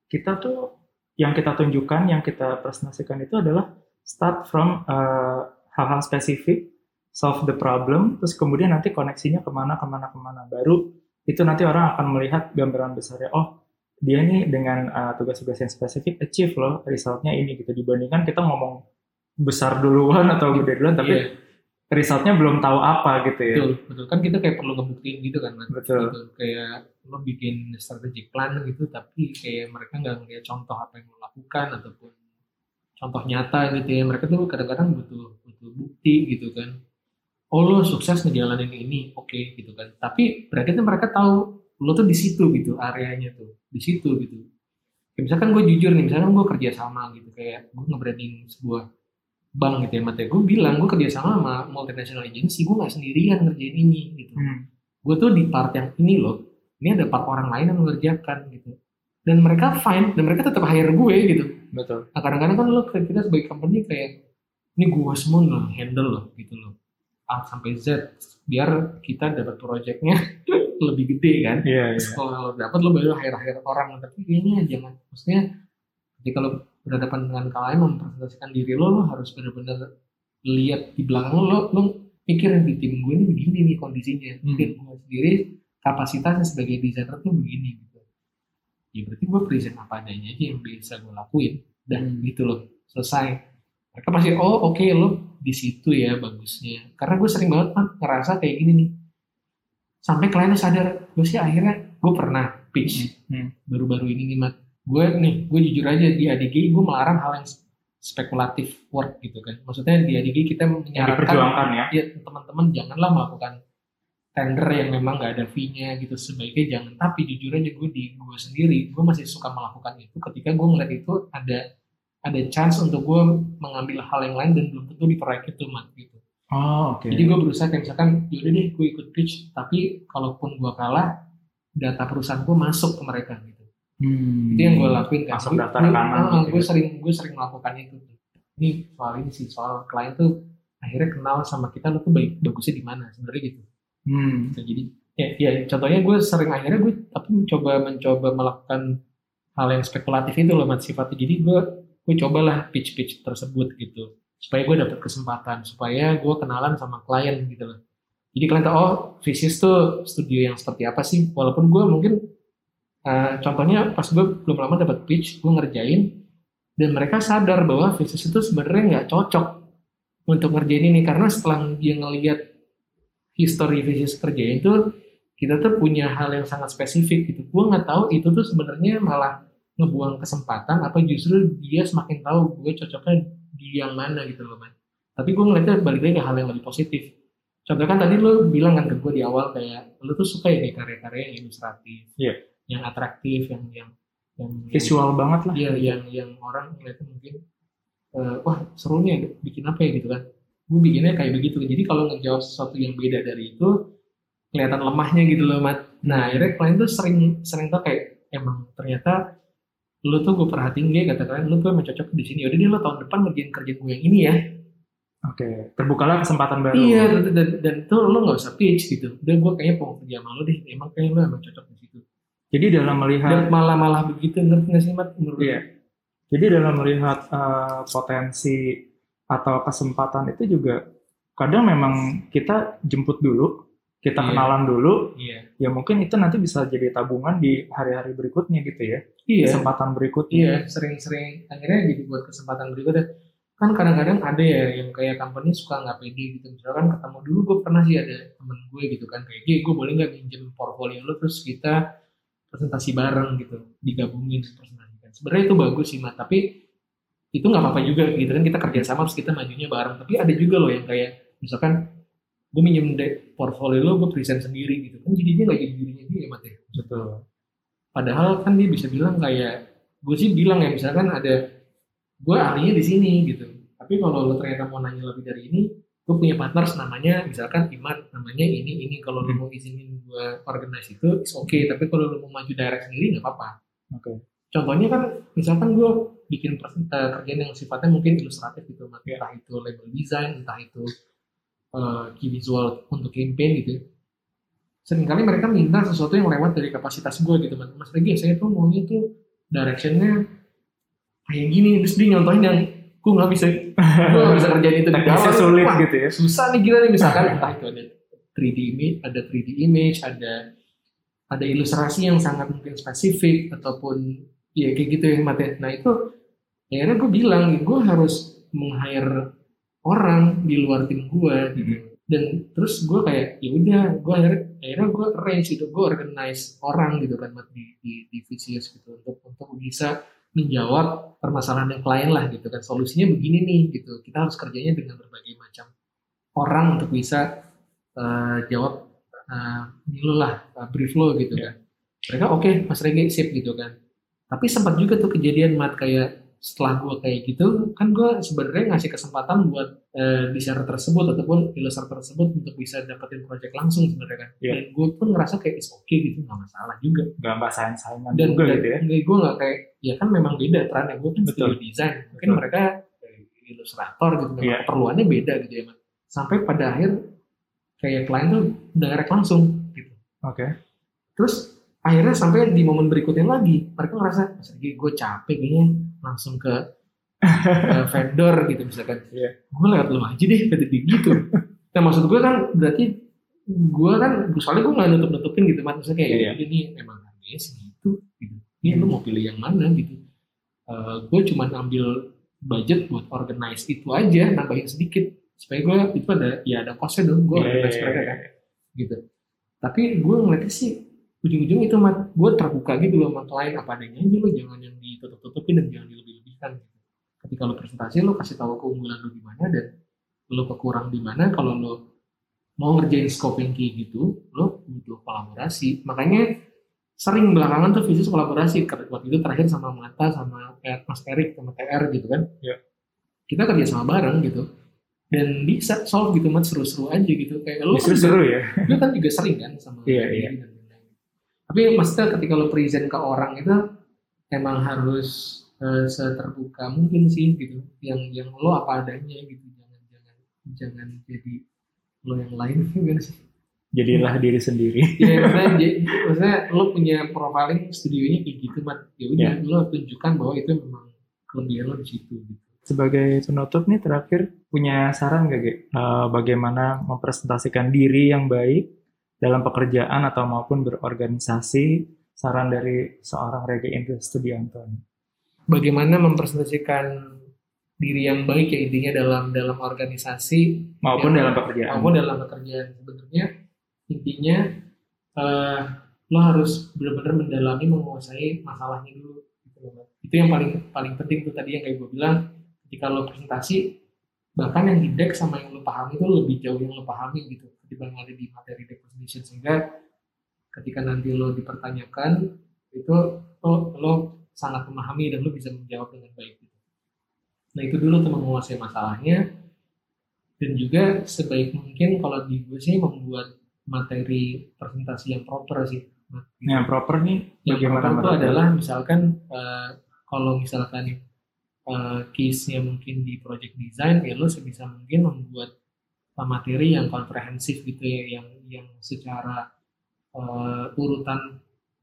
kita tuh yang kita tunjukkan, yang kita presentasikan itu adalah start from uh, hal-hal spesifik, solve the problem, terus kemudian nanti koneksinya ke mana, ke mana, ke mana. Baru itu nanti orang akan melihat gambaran besarnya. Oh, dia nih dengan uh, tugas-tugas yang spesifik achieve loh resultnya ini gitu dibandingkan kita ngomong besar duluan atau gede duluan tapi Iya, resultnya belum tahu apa gitu ya. Betul betul. Kan kita kayak perlu ngebuktiin gitu kan betul. Gitu. kayak lo bikin strategic plan gitu tapi kayak mereka nggak ngeliat contoh apa yang lo lakukan ataupun contoh nyata gitu ya. Mereka tuh kadang-kadang butuh butuh bukti gitu kan. Oh lo sukses ngejalanin ini oke gitu kan. Tapi berarti tuh mereka tahu lo tuh di situ gitu areanya tuh di situ gitu. Kayak misalkan gue jujur nih misalkan gue kerja sama gitu kayak gue nge-branding sebuah bank gitu ya Mate gue bilang gue kerja sama sama multinational agency gue nggak sendirian ngerjain ini gitu. Hmm. gue tuh di part yang ini loh ini ada part orang lain yang mengerjakan gitu. Dan mereka fine dan mereka tetap hire gue gitu. Betul. nah kadang-kadang kan lo kita sebagai company kayak ini gue semua loh handle loh gitu loh. A sampai Z biar kita dapat proyeknya lebih gede kan. Iya, iya. kalau lo dapat lo baru hire hire orang. Tapi kayaknya jangan maksudnya jadi kalau berhadapan dengan kalian mempresentasikan diri lo lo harus benar-benar lihat di belakang lo lo, lo pikirin di tim gue ini begini nih kondisinya. Hmm. dan gue sendiri kapasitasnya sebagai desainer tuh begini gitu. Ya berarti gue present apa adanya aja yang bisa gue lakuin. Dan Hmm. gitu loh. Selesai. Mereka pasti oh oke lo di situ ya bagusnya. Karena gue sering banget kan ngerasa kayak gini nih. Sampai kliennya sadar gue sih akhirnya gue pernah pitch Hmm. baru-baru ini nih mat gue nih gue jujur aja di ADG gue melarang hal yang spekulatif work gitu kan. Maksudnya di ADG kita menyarankan ya. ya teman-teman janganlah melakukan tender yang memang nggak ada fee-nya gitu. Sebaiknya jangan. Tapi jujur aja gue di gue sendiri gue masih suka melakukan itu. Ketika gue ngeliat itu ada ada chance untuk gue mengambil hal yang lain dan belum tentu di proyek itu mat gitu. Oh, oke. jadi gue berusaha kayak misalkan yaudah deh gue ikut pitch tapi kalaupun gue kalah data perusahaan gue masuk ke mereka gitu Hmm. itu yang gue lakuin kan Masuk Gue- daftar gue- rekaman ah, gitu gue ya. sering gue sering melakukan itu ini soal ini sih soal klien tuh akhirnya kenal sama kita lu tuh baik bagusnya di mana sebenarnya gitu Hmm. Gitu, jadi ya, ya contohnya gue sering akhirnya gue tapi mencoba mencoba melakukan hal yang spekulatif itu loh mat sifatnya jadi gue gue cobalah pitch pitch tersebut gitu supaya gue dapat kesempatan supaya gue kenalan sama klien gitu loh jadi kalian tahu oh Visis tuh studio yang seperti apa sih walaupun gue mungkin eh, contohnya pas gue belum lama dapat pitch gue ngerjain dan mereka sadar bahwa Visis itu sebenarnya nggak cocok untuk ngerjain ini karena setelah dia ngelihat history Visis kerjain tuh kita tuh punya hal yang sangat spesifik gitu. Gue nggak tahu itu tuh sebenarnya malah ngebuang kesempatan apa justru dia semakin tahu gue cocoknya di yang mana gitu loh man tapi gue ngeliatnya balik lagi hal yang lebih positif. Contohnya kan tadi lo bilang kan ke gue di awal kayak lo tuh suka ya karya-karya yang ilustratif. Iya. Yang atraktif yang yang yang Visual banget lah. Iya, yang yang orang ngeliatnya mungkin eh, wah seru nih bikin apa ya gitu kan. Gue bikinnya kayak begitu. Jadi kalau ngejawab sesuatu yang beda dari itu kelihatan lemahnya gitu loh, Mat. Nah, akhirnya klien tuh sering sering tuh kayak emang ternyata lu tuh gue perhatiin dia kata kalian lu tuh emang cocok di sini. Udah deh lo tahun depan ngerjain kerjaan gue yang ini ya. Oke. Terbukalah kesempatan baru. Iya, dan, dan, dan tuh lo nggak usah pitch gitu. Udah gue kayaknya mau kerja sama lo deh. Emang kayaknya lo emang cocok di situ. Jadi dalam melihat Dan malah malah begitu ngerti nggak sih, Mat? Menurut Iya. Jadi dalam melihat eh, potensi atau kesempatan itu juga kadang memang kita jemput dulu, kita Iya. kenalan dulu, Iya. ya mungkin itu nanti bisa jadi tabungan di hari-hari berikutnya gitu ya, Iya. kesempatan berikutnya. Iya, sering-sering akhirnya jadi buat kesempatan berikutnya. Kan kadang-kadang ada ya yang kayak company suka nggak pede gitu. Misalkan ketemu dulu gue pernah sih ada temen gue gitu kan kayak, gue boleh nggak minjem portfolio lo terus kita presentasi bareng gitu, digabungin presentasikan. Sebenarnya itu bagus sih, Mat. Tapi itu nggak apa-apa juga gitu kan kita kerja sama terus kita majunya bareng. Tapi ada juga loh yang kayak misalkan gue minjem deh portfolio lo, gue present sendiri gitu kan jadi dia nggak jadi dirinya dia, ya. Betul. Padahal kan dia bisa bilang kayak gue sih bilang ya misalkan ada gue ahlinya di sini gitu. Tapi kalau lo ternyata mau nanya lebih dari ini, gue punya partner namanya misalkan Iman, namanya ini ini. Kalau lo mau izinin gue organize itu, it's okay. Tapi kalau lo mau maju direct sendiri nggak apa-apa. Oke. Contohnya kan misalkan gue bikin eh, kerjaan yang sifatnya mungkin ilustratif gitu, Mat. entah itu label design, entah itu eh, key visual untuk campaign gitu. Seringkali mereka minta sesuatu yang lewat dari kapasitas gue gitu, Mat. Mas Regi, saya tuh maunya tuh directionnya kayak gini, terus dia nyontohin yang gue nggak bisa, gue bisa kerjain itu di Teknisnya sulit Wah, gitu ya. susah nih gila nih misalkan entah itu ada 3D image, ada 3D image, ada ada ilustrasi yang sangat mungkin spesifik ataupun ya kayak gitu ya Mat, ya. Nah itu akhirnya gue bilang gue harus meng-hire orang di luar tim gue gitu. Dan terus gue kayak ya udah gue akhirnya akhirnya gue arrange gitu, gue organize orang gitu kan di di, di VCS gitu untuk untuk bisa menjawab permasalahan yang klien lah gitu kan. Solusinya begini nih gitu. Kita harus kerjanya dengan berbagai macam orang untuk bisa uh, jawab uh, lo lah uh, brief lo gitu kan. Mereka oke okay, mas Regi sip gitu kan. Tapi sempat juga tuh kejadian mat kayak setelah gue kayak gitu kan gue sebenarnya ngasih kesempatan buat uh, desainer tersebut ataupun ilustrator tersebut untuk bisa dapetin project langsung sebenarnya kan yeah. dan gue pun ngerasa kayak is oke okay gitu nggak masalah juga nggak mbak sayang sayangan dan juga gitu ya gue nggak kayak ya kan memang beda perannya gue kan studio desain mungkin Betul. mereka ilustrator gitu memang yeah. keperluannya beda gitu ya man. sampai pada akhir kayak klien tuh direct langsung gitu oke okay. terus akhirnya sampai di momen berikutnya lagi mereka ngerasa mas gue capek kayaknya langsung ke uh, vendor gitu misalkan. Yeah. gue lewat lu aja deh kata dia gitu. Nah maksud gue kan berarti gue kan soalnya gue nggak nutup nutupin gitu maksudnya kayak yeah. ini emang harganya segitu gitu. Ini lu mau pilih yang mana? gitu. Uh, eh, gue cuma ambil budget buat organize itu aja nambahin sedikit. Supaya gue itu ada ya ada costnya dong gue yeah, organize mereka kan gitu. Tapi gue ngeliatnya sih ujung-ujung itu gue terbuka gitu loh sama klien apa adanya aja lo jangan yang ditutup-tutupin dan jangan dilebih-lebihkan gitu. ketika lo presentasi lo kasih tahu keunggulan lo di mana dan lo kekurang di mana kalau lo mau ngerjain scoping kayak gitu lo butuh kolaborasi makanya sering belakangan tuh visis kolaborasi waktu itu terakhir sama Mata sama Mas Erik sama TR gitu kan ya. kita kerja sama bareng gitu dan bisa solve gitu mat seru-seru aja gitu kayak lo kan seru ya lo kan juga sering kan sama iya, iya. Tapi maksudnya ketika lo present ke orang itu emang harus uh, seterbuka mungkin sih gitu. Yang yang lo apa adanya gitu. Jangan jangan jangan jadi lo yang lain gimana sih jadilah diri sendiri. Ya maksudnya, maksudnya lo punya profiling studionya kayak gitu mat. Ya udah ya. lo tunjukkan bahwa itu memang kelebihan lo di situ gitu. Sebagai penutup nih terakhir punya saran gak Ge? Uh, bagaimana mempresentasikan diri yang baik dalam pekerjaan atau maupun berorganisasi saran dari seorang Rege Indra Studianto bagaimana mempresentasikan diri yang baik ya intinya dalam dalam organisasi? Maupun ya, dalam pekerjaan. maupun dalam pekerjaan. Sebenarnya intinya uh, lo harus benar-benar mendalami menguasai masalahnya dulu gitu itu yang paling paling penting tuh tadi yang kayak gue bilang. Ketika lo presentasi bahkan yang di deck sama yang lo pahami itu lebih jauh yang lo pahami gitu ketimbang ada di materi deposition sehingga ketika nanti lo dipertanyakan itu lo, lo sangat memahami dan lo bisa menjawab dengan baik gitu. Nah itu dulu tuh menguasai masalahnya dan juga sebaik mungkin kalau di gue sih membuat materi presentasi yang proper sih. Yang proper nih yang proper itu adalah misalkan uh, kalau misalkan uh, case-nya mungkin di project design ya lo sebisa mungkin membuat materi yang komprehensif gitu ya yang yang secara uh, urutan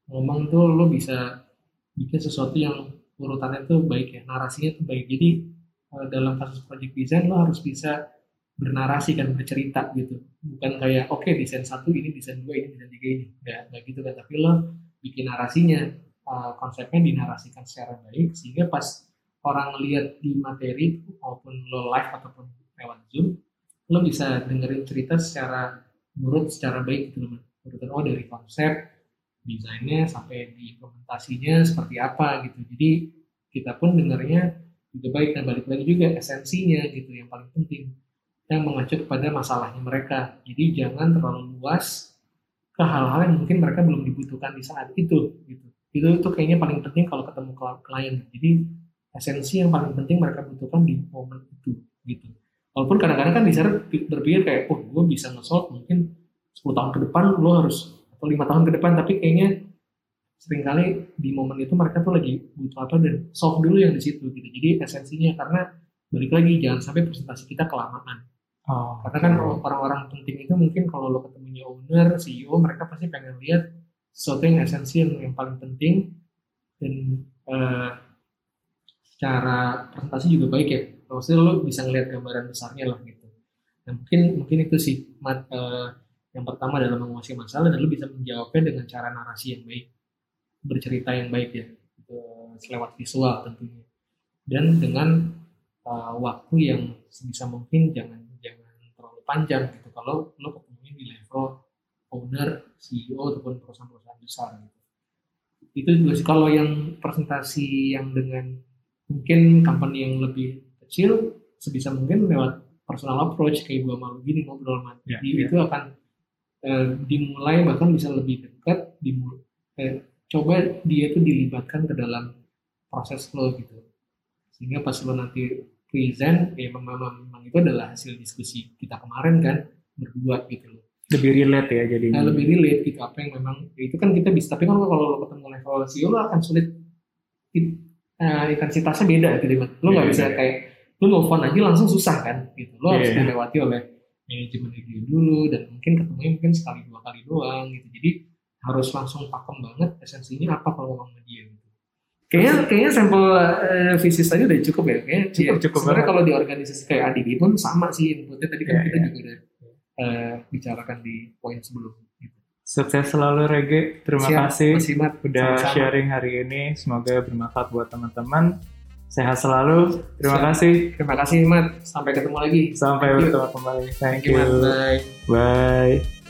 ngomong tuh lo bisa bikin sesuatu yang urutannya tuh baik ya narasinya tuh baik. Jadi uh, dalam kasus project design lo harus bisa bernarasi kan bercerita gitu. Bukan kayak oke okay, desain satu ini desain dua ini desain tiga ini. Nggak nggak gitu kan. Tapi lo bikin narasinya uh, konsepnya dinarasikan secara baik sehingga pas orang lihat di materi maupun lo live ataupun lewat zoom lo bisa dengerin cerita secara menurut secara baik gitu loh oh dari konsep desainnya sampai di implementasinya seperti apa gitu. Jadi kita pun dengarnya juga baik. Dan balik lagi juga esensinya gitu yang paling penting. Yang mengacu kepada masalahnya mereka. Jadi jangan terlalu luas ke hal-hal yang mungkin mereka belum dibutuhkan di saat itu gitu. Itu itu kayaknya paling penting kalau ketemu klien. Jadi esensi yang paling penting mereka butuhkan di momen itu gitu walaupun kadang-kadang kan desainer berpikir kayak oh gue bisa nge-solve mungkin 10 tahun ke depan lo harus atau lima tahun ke depan tapi kayaknya sering kali di momen itu mereka tuh lagi butuh apa dan solve dulu yang di situ gitu. Jadi esensinya karena balik lagi jangan sampai presentasi kita kelamaan. Oh, karena kan orang-orang penting itu mungkin kalau lo ketemunya owner CEO mereka pasti pengen lihat sesuatu yang esensi yang, yang paling penting. Dan uh, secara presentasi juga baik ya maksudnya lo bisa ngeliat gambaran besarnya lah gitu. Nah mungkin mungkin itu sih mat, uh, yang pertama dalam menguasai masalah dan lo bisa menjawabnya dengan cara narasi yang baik. Bercerita yang baik ya gitu, selewat visual tentunya. Dan dengan uh, waktu yang sebisa mungkin jangan jangan terlalu panjang gitu. Kalau lo ketemunya di level owner CEO ataupun perusahaan-perusahaan besar gitu. Itu juga sih kalau yang presentasi yang dengan mungkin company yang lebih kecil sebisa mungkin lewat personal approach kayak gua malu gini ngobrol Ya, jadi ya. itu akan eh, dimulai bahkan bisa lebih dekat dimulai eh, coba dia tuh dilibatkan ke dalam proses lo gitu sehingga pas lo nanti present ya memang, memang itu adalah hasil diskusi kita kemarin kan berdua gitu loh lebih relate ya jadi nah, lebih relate gitu apa yang memang ya itu kan kita bisa tapi kan kalau lo ketemu level CEO lo akan sulit it- eh, intensitasnya beda gitu lo nggak Iya, bisa iya. kayak lo nelfon aja langsung susah kan gitu lo harus Iya. dilewati oleh manajemen review dulu dan mungkin ketemunya mungkin sekali dua kali doang gitu jadi harus langsung pakem banget esensinya apa kalau ngomong sama dia gitu. Kayaknya, kayaknya sampel eh, visis tadi udah cukup ya. Kayaknya Cukup, ya, cukup Sebenarnya kalau di organisasi kayak ADB pun sama sih inputnya. Tadi kan Iya, kita iya. juga udah eh, bicarakan di poin sebelum. Gitu. sukses selalu Rege terima Siap, kasih Mas Imat. udah Sama-sama. sharing hari ini semoga bermanfaat buat teman-teman sehat selalu terima Siap. kasih Terima kasih Mat. Sampai ketemu lagi. sampai bertemu kembali thank Thank you, you Bye. bye